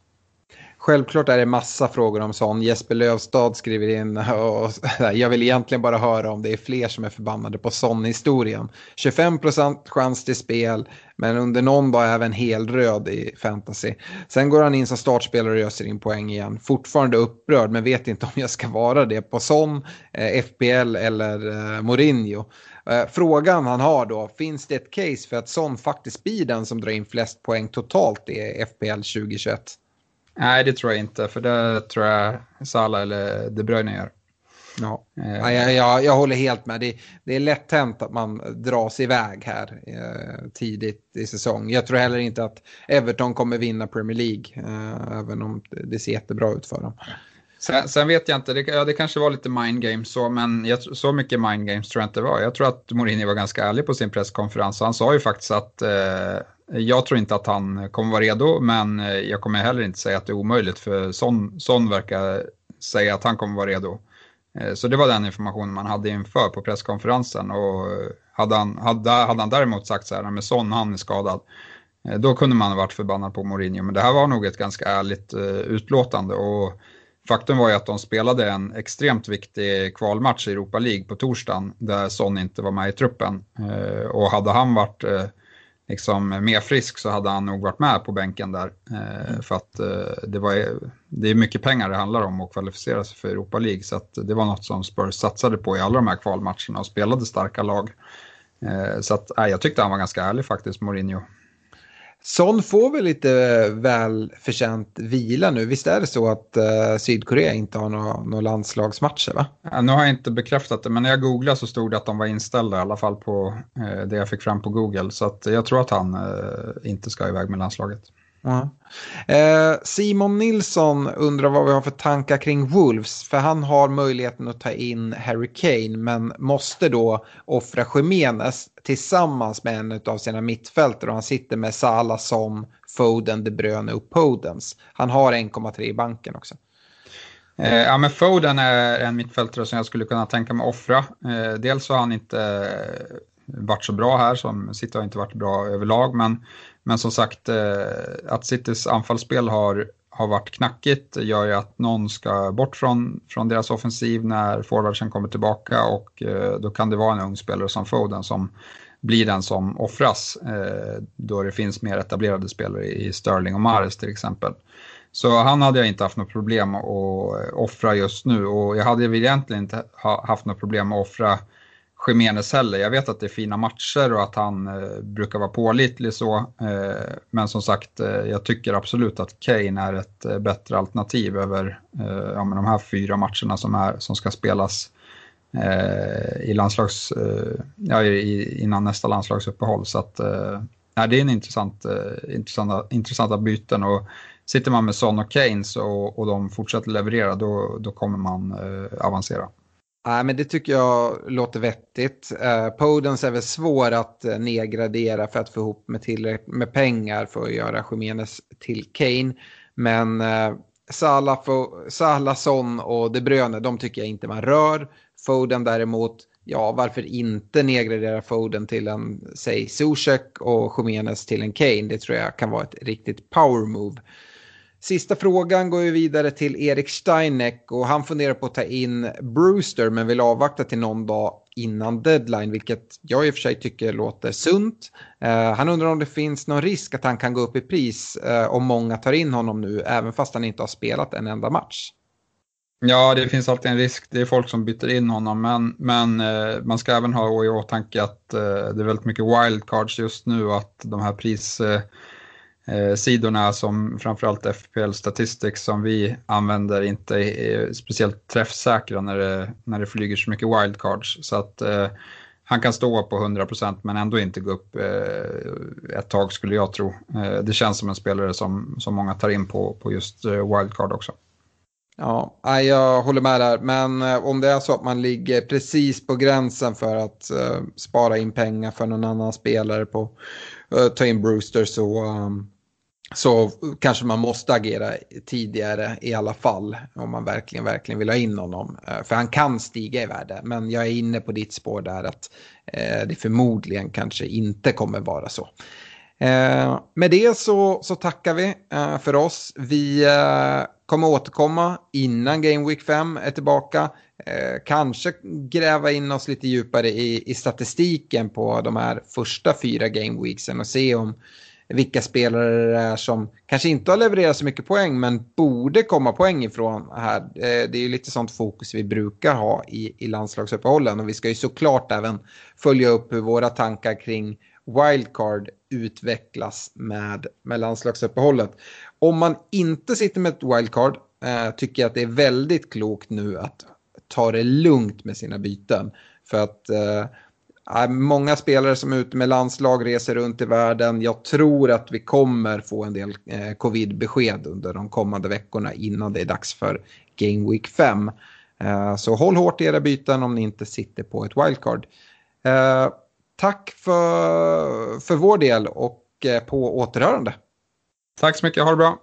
C: Självklart är det massa frågor om sån. Jesper Lövstad skriver in och [laughs] jag vill egentligen bara höra om det är fler som är förbannade på sån-historien. 25% chans till spel, men under någon dag även helröd i fantasy. Sen går han in som startspelare och öser in poäng igen. Fortfarande upprörd, men vet inte om jag ska vara det på sån, eh, FPL eller eh, Mourinho. Eh, frågan han har då, finns det ett case för att sån faktiskt blir den som drar in flest poäng totalt i FPL 2021?
E: Nej, det tror jag inte, för det tror jag Salah eller De Bruyne gör.
C: Ja. Eh. ja jag, jag, jag, håller helt med. Det, det är lätt hänt att man dras iväg här eh, tidigt i säsong. Jag tror heller inte att Everton kommer vinna Premier League, eh, även om det ser jättebra ut för dem.
E: Sen, sen, vet jag inte, det, ja, det kanske var lite mind games så, men jag, så mycket mind games tror jag inte det var. Jag tror att Mourinho var ganska ärlig på sin presskonferens. Han sa ju faktiskt att eh, jag tror inte att han kommer vara redo, men eh, jag kommer heller inte säga att det är omöjligt, för Son, Son verkar säga att han kommer vara redo. Eh, så det var den informationen man hade inför på presskonferensen. Och eh, hade han, hade, hade han däremot sagt så här, men Son, han är skadad, då kunde man ha varit förbannad på Mourinho. Men det här var nog ett ganska ärligt utlåtande. Och faktum var ju att de spelade en extremt viktig kvalmatch i Europa League på torsdagen, där Son inte var med i truppen. Och hade han varit liksom mer frisk så hade han nog varit med på bänken där. Eh, mm. för att eh, det, var, det är mycket pengar det handlar om att kvalificera sig för Europa League. Så det var något som Spurs satsade på i alla de här kvalmatcherna och spelade starka lag. Eh, så att, jag tyckte han var ganska ärlig faktiskt, Mourinho.
C: Son får väl lite väl förtjänt vila nu. Visst är det så att uh, Sydkorea inte har några, nå landslagsmatcher va?
E: Ja, nu har jag inte bekräftat det men när jag googlade så stod det att de var inställda i alla fall på uh, det jag fick fram på Google. Så att jag tror att han uh, inte ska iväg med landslaget.
C: Ja. Eh, Simon Nilsson undrar vad vi har för tankar kring Wolves. För han har möjligheten att ta in Harry Kane men måste då offra Jiménez tillsammans med en av sina mittfältare och han sitter med Salah som Foden, De Bruyne och Podens. Han har 1,3 i banken också.
E: Eh, ja, men Foden är en mittfältare som jag skulle kunna tänka mig offra. Eh, dels har han inte varit så bra här, som City har inte varit bra överlag, men, men som sagt eh, att Citys anfallsspel har har varit knackigt gör ju att någon ska bort från, från deras offensiv när forwardsen kommer tillbaka och eh, då kan det vara en ung spelare som Foden som blir den som offras eh, då det finns mer etablerade spelare i Sterling och Mares till exempel. Så han hade jag inte haft något problem att eh, offra just nu och jag hade egentligen inte haft något problem att offra Jiménez heller. Jag vet att det är fina matcher och att han eh, brukar vara pålitlig så. Eh, men som sagt, eh, jag tycker absolut att Kane är ett eh, bättre alternativ över eh, ja, de här fyra matcherna som, är, som ska spelas eh, i landslags, eh, ja, i, innan nästa landslagsuppehåll. Så att, eh, nej, det är en intressant, eh, intressanta, intressanta byten. Och sitter man med Son och Kane och, och de fortsätter leverera, då, då kommer man avancera.
C: Nej, men det tycker jag låter vettigt. Uh, Podens är väl svår att uh, nedgradera för att få ihop med tillräckligt med pengar för att göra Jiménez till Kane. Men uh, Salah, Salah, Son och De Bruyne, de tycker jag inte man rör. Foden däremot, ja varför inte nedgradera Foden till en, säg Zuzek och Jiménez till en Kane. Det tror jag kan vara ett riktigt power move. Sista frågan går ju vidare till Erik Steineck och han funderar på att ta in Brewster men vill avvakta till någon dag innan deadline, vilket jag i och för sig tycker låter sunt. Uh, han undrar om det finns någon risk att han kan gå upp i pris uh, om många tar in honom nu, även fast han inte har spelat en enda match.
E: Ja, det finns alltid en risk. Det är folk som byter in honom, men, men eh, man ska även ha i åtanke att eh, det är väldigt mycket wildcards just nu och att de här pris eh, Eh, sidorna som framförallt FPL Statistics som vi använder inte är speciellt träffsäkra när det, när det flyger så mycket wildcards. Så att eh, han kan stå på 100% men ändå inte gå upp eh, ett tag skulle jag tro. Eh, det känns som en spelare som, som många tar in på, på just eh, wildcard också.
C: Ja, jag håller med där. Men eh, om det är så att man ligger precis på gränsen för att eh, spara in pengar för någon annan spelare på ta in Brewster så, um, så kanske man måste agera tidigare i alla fall om man verkligen, verkligen vill ha in honom. Eh, för han kan stiga i värde, men jag är inne på ditt spår där att eh, det förmodligen kanske inte kommer vara så. Eh, med det så, så tackar vi eh, för oss. Vi eh, kommer återkomma innan Game Week 5 är tillbaka. kanske gräva in oss lite djupare i, i statistiken på de här första fyra Game Weeksen och se om vilka spelare det är som kanske inte har levererat så mycket poäng men borde komma poäng ifrån här. Eh, det är ju lite sånt fokus vi brukar ha i, i landslagsuppehållen och vi ska ju såklart även följa upp hur våra tankar kring wildcard utvecklas med, med landslagsuppehållet. Om man inte sitter med ett wildcard eh, tycker jag att det är väldigt klokt nu att ta det lugnt med sina byten. För att eh, Många spelare som är ute med landslag reser runt i världen. Jag tror att vi kommer få en del eh, covid-besked under de kommande veckorna innan det är dags för Game Week 5. Eh, så håll hårt i era byten om ni inte sitter på ett wildcard. Eh, tack för, för vår del och eh, på återhörande.
E: Tack så mycket, ha det bra.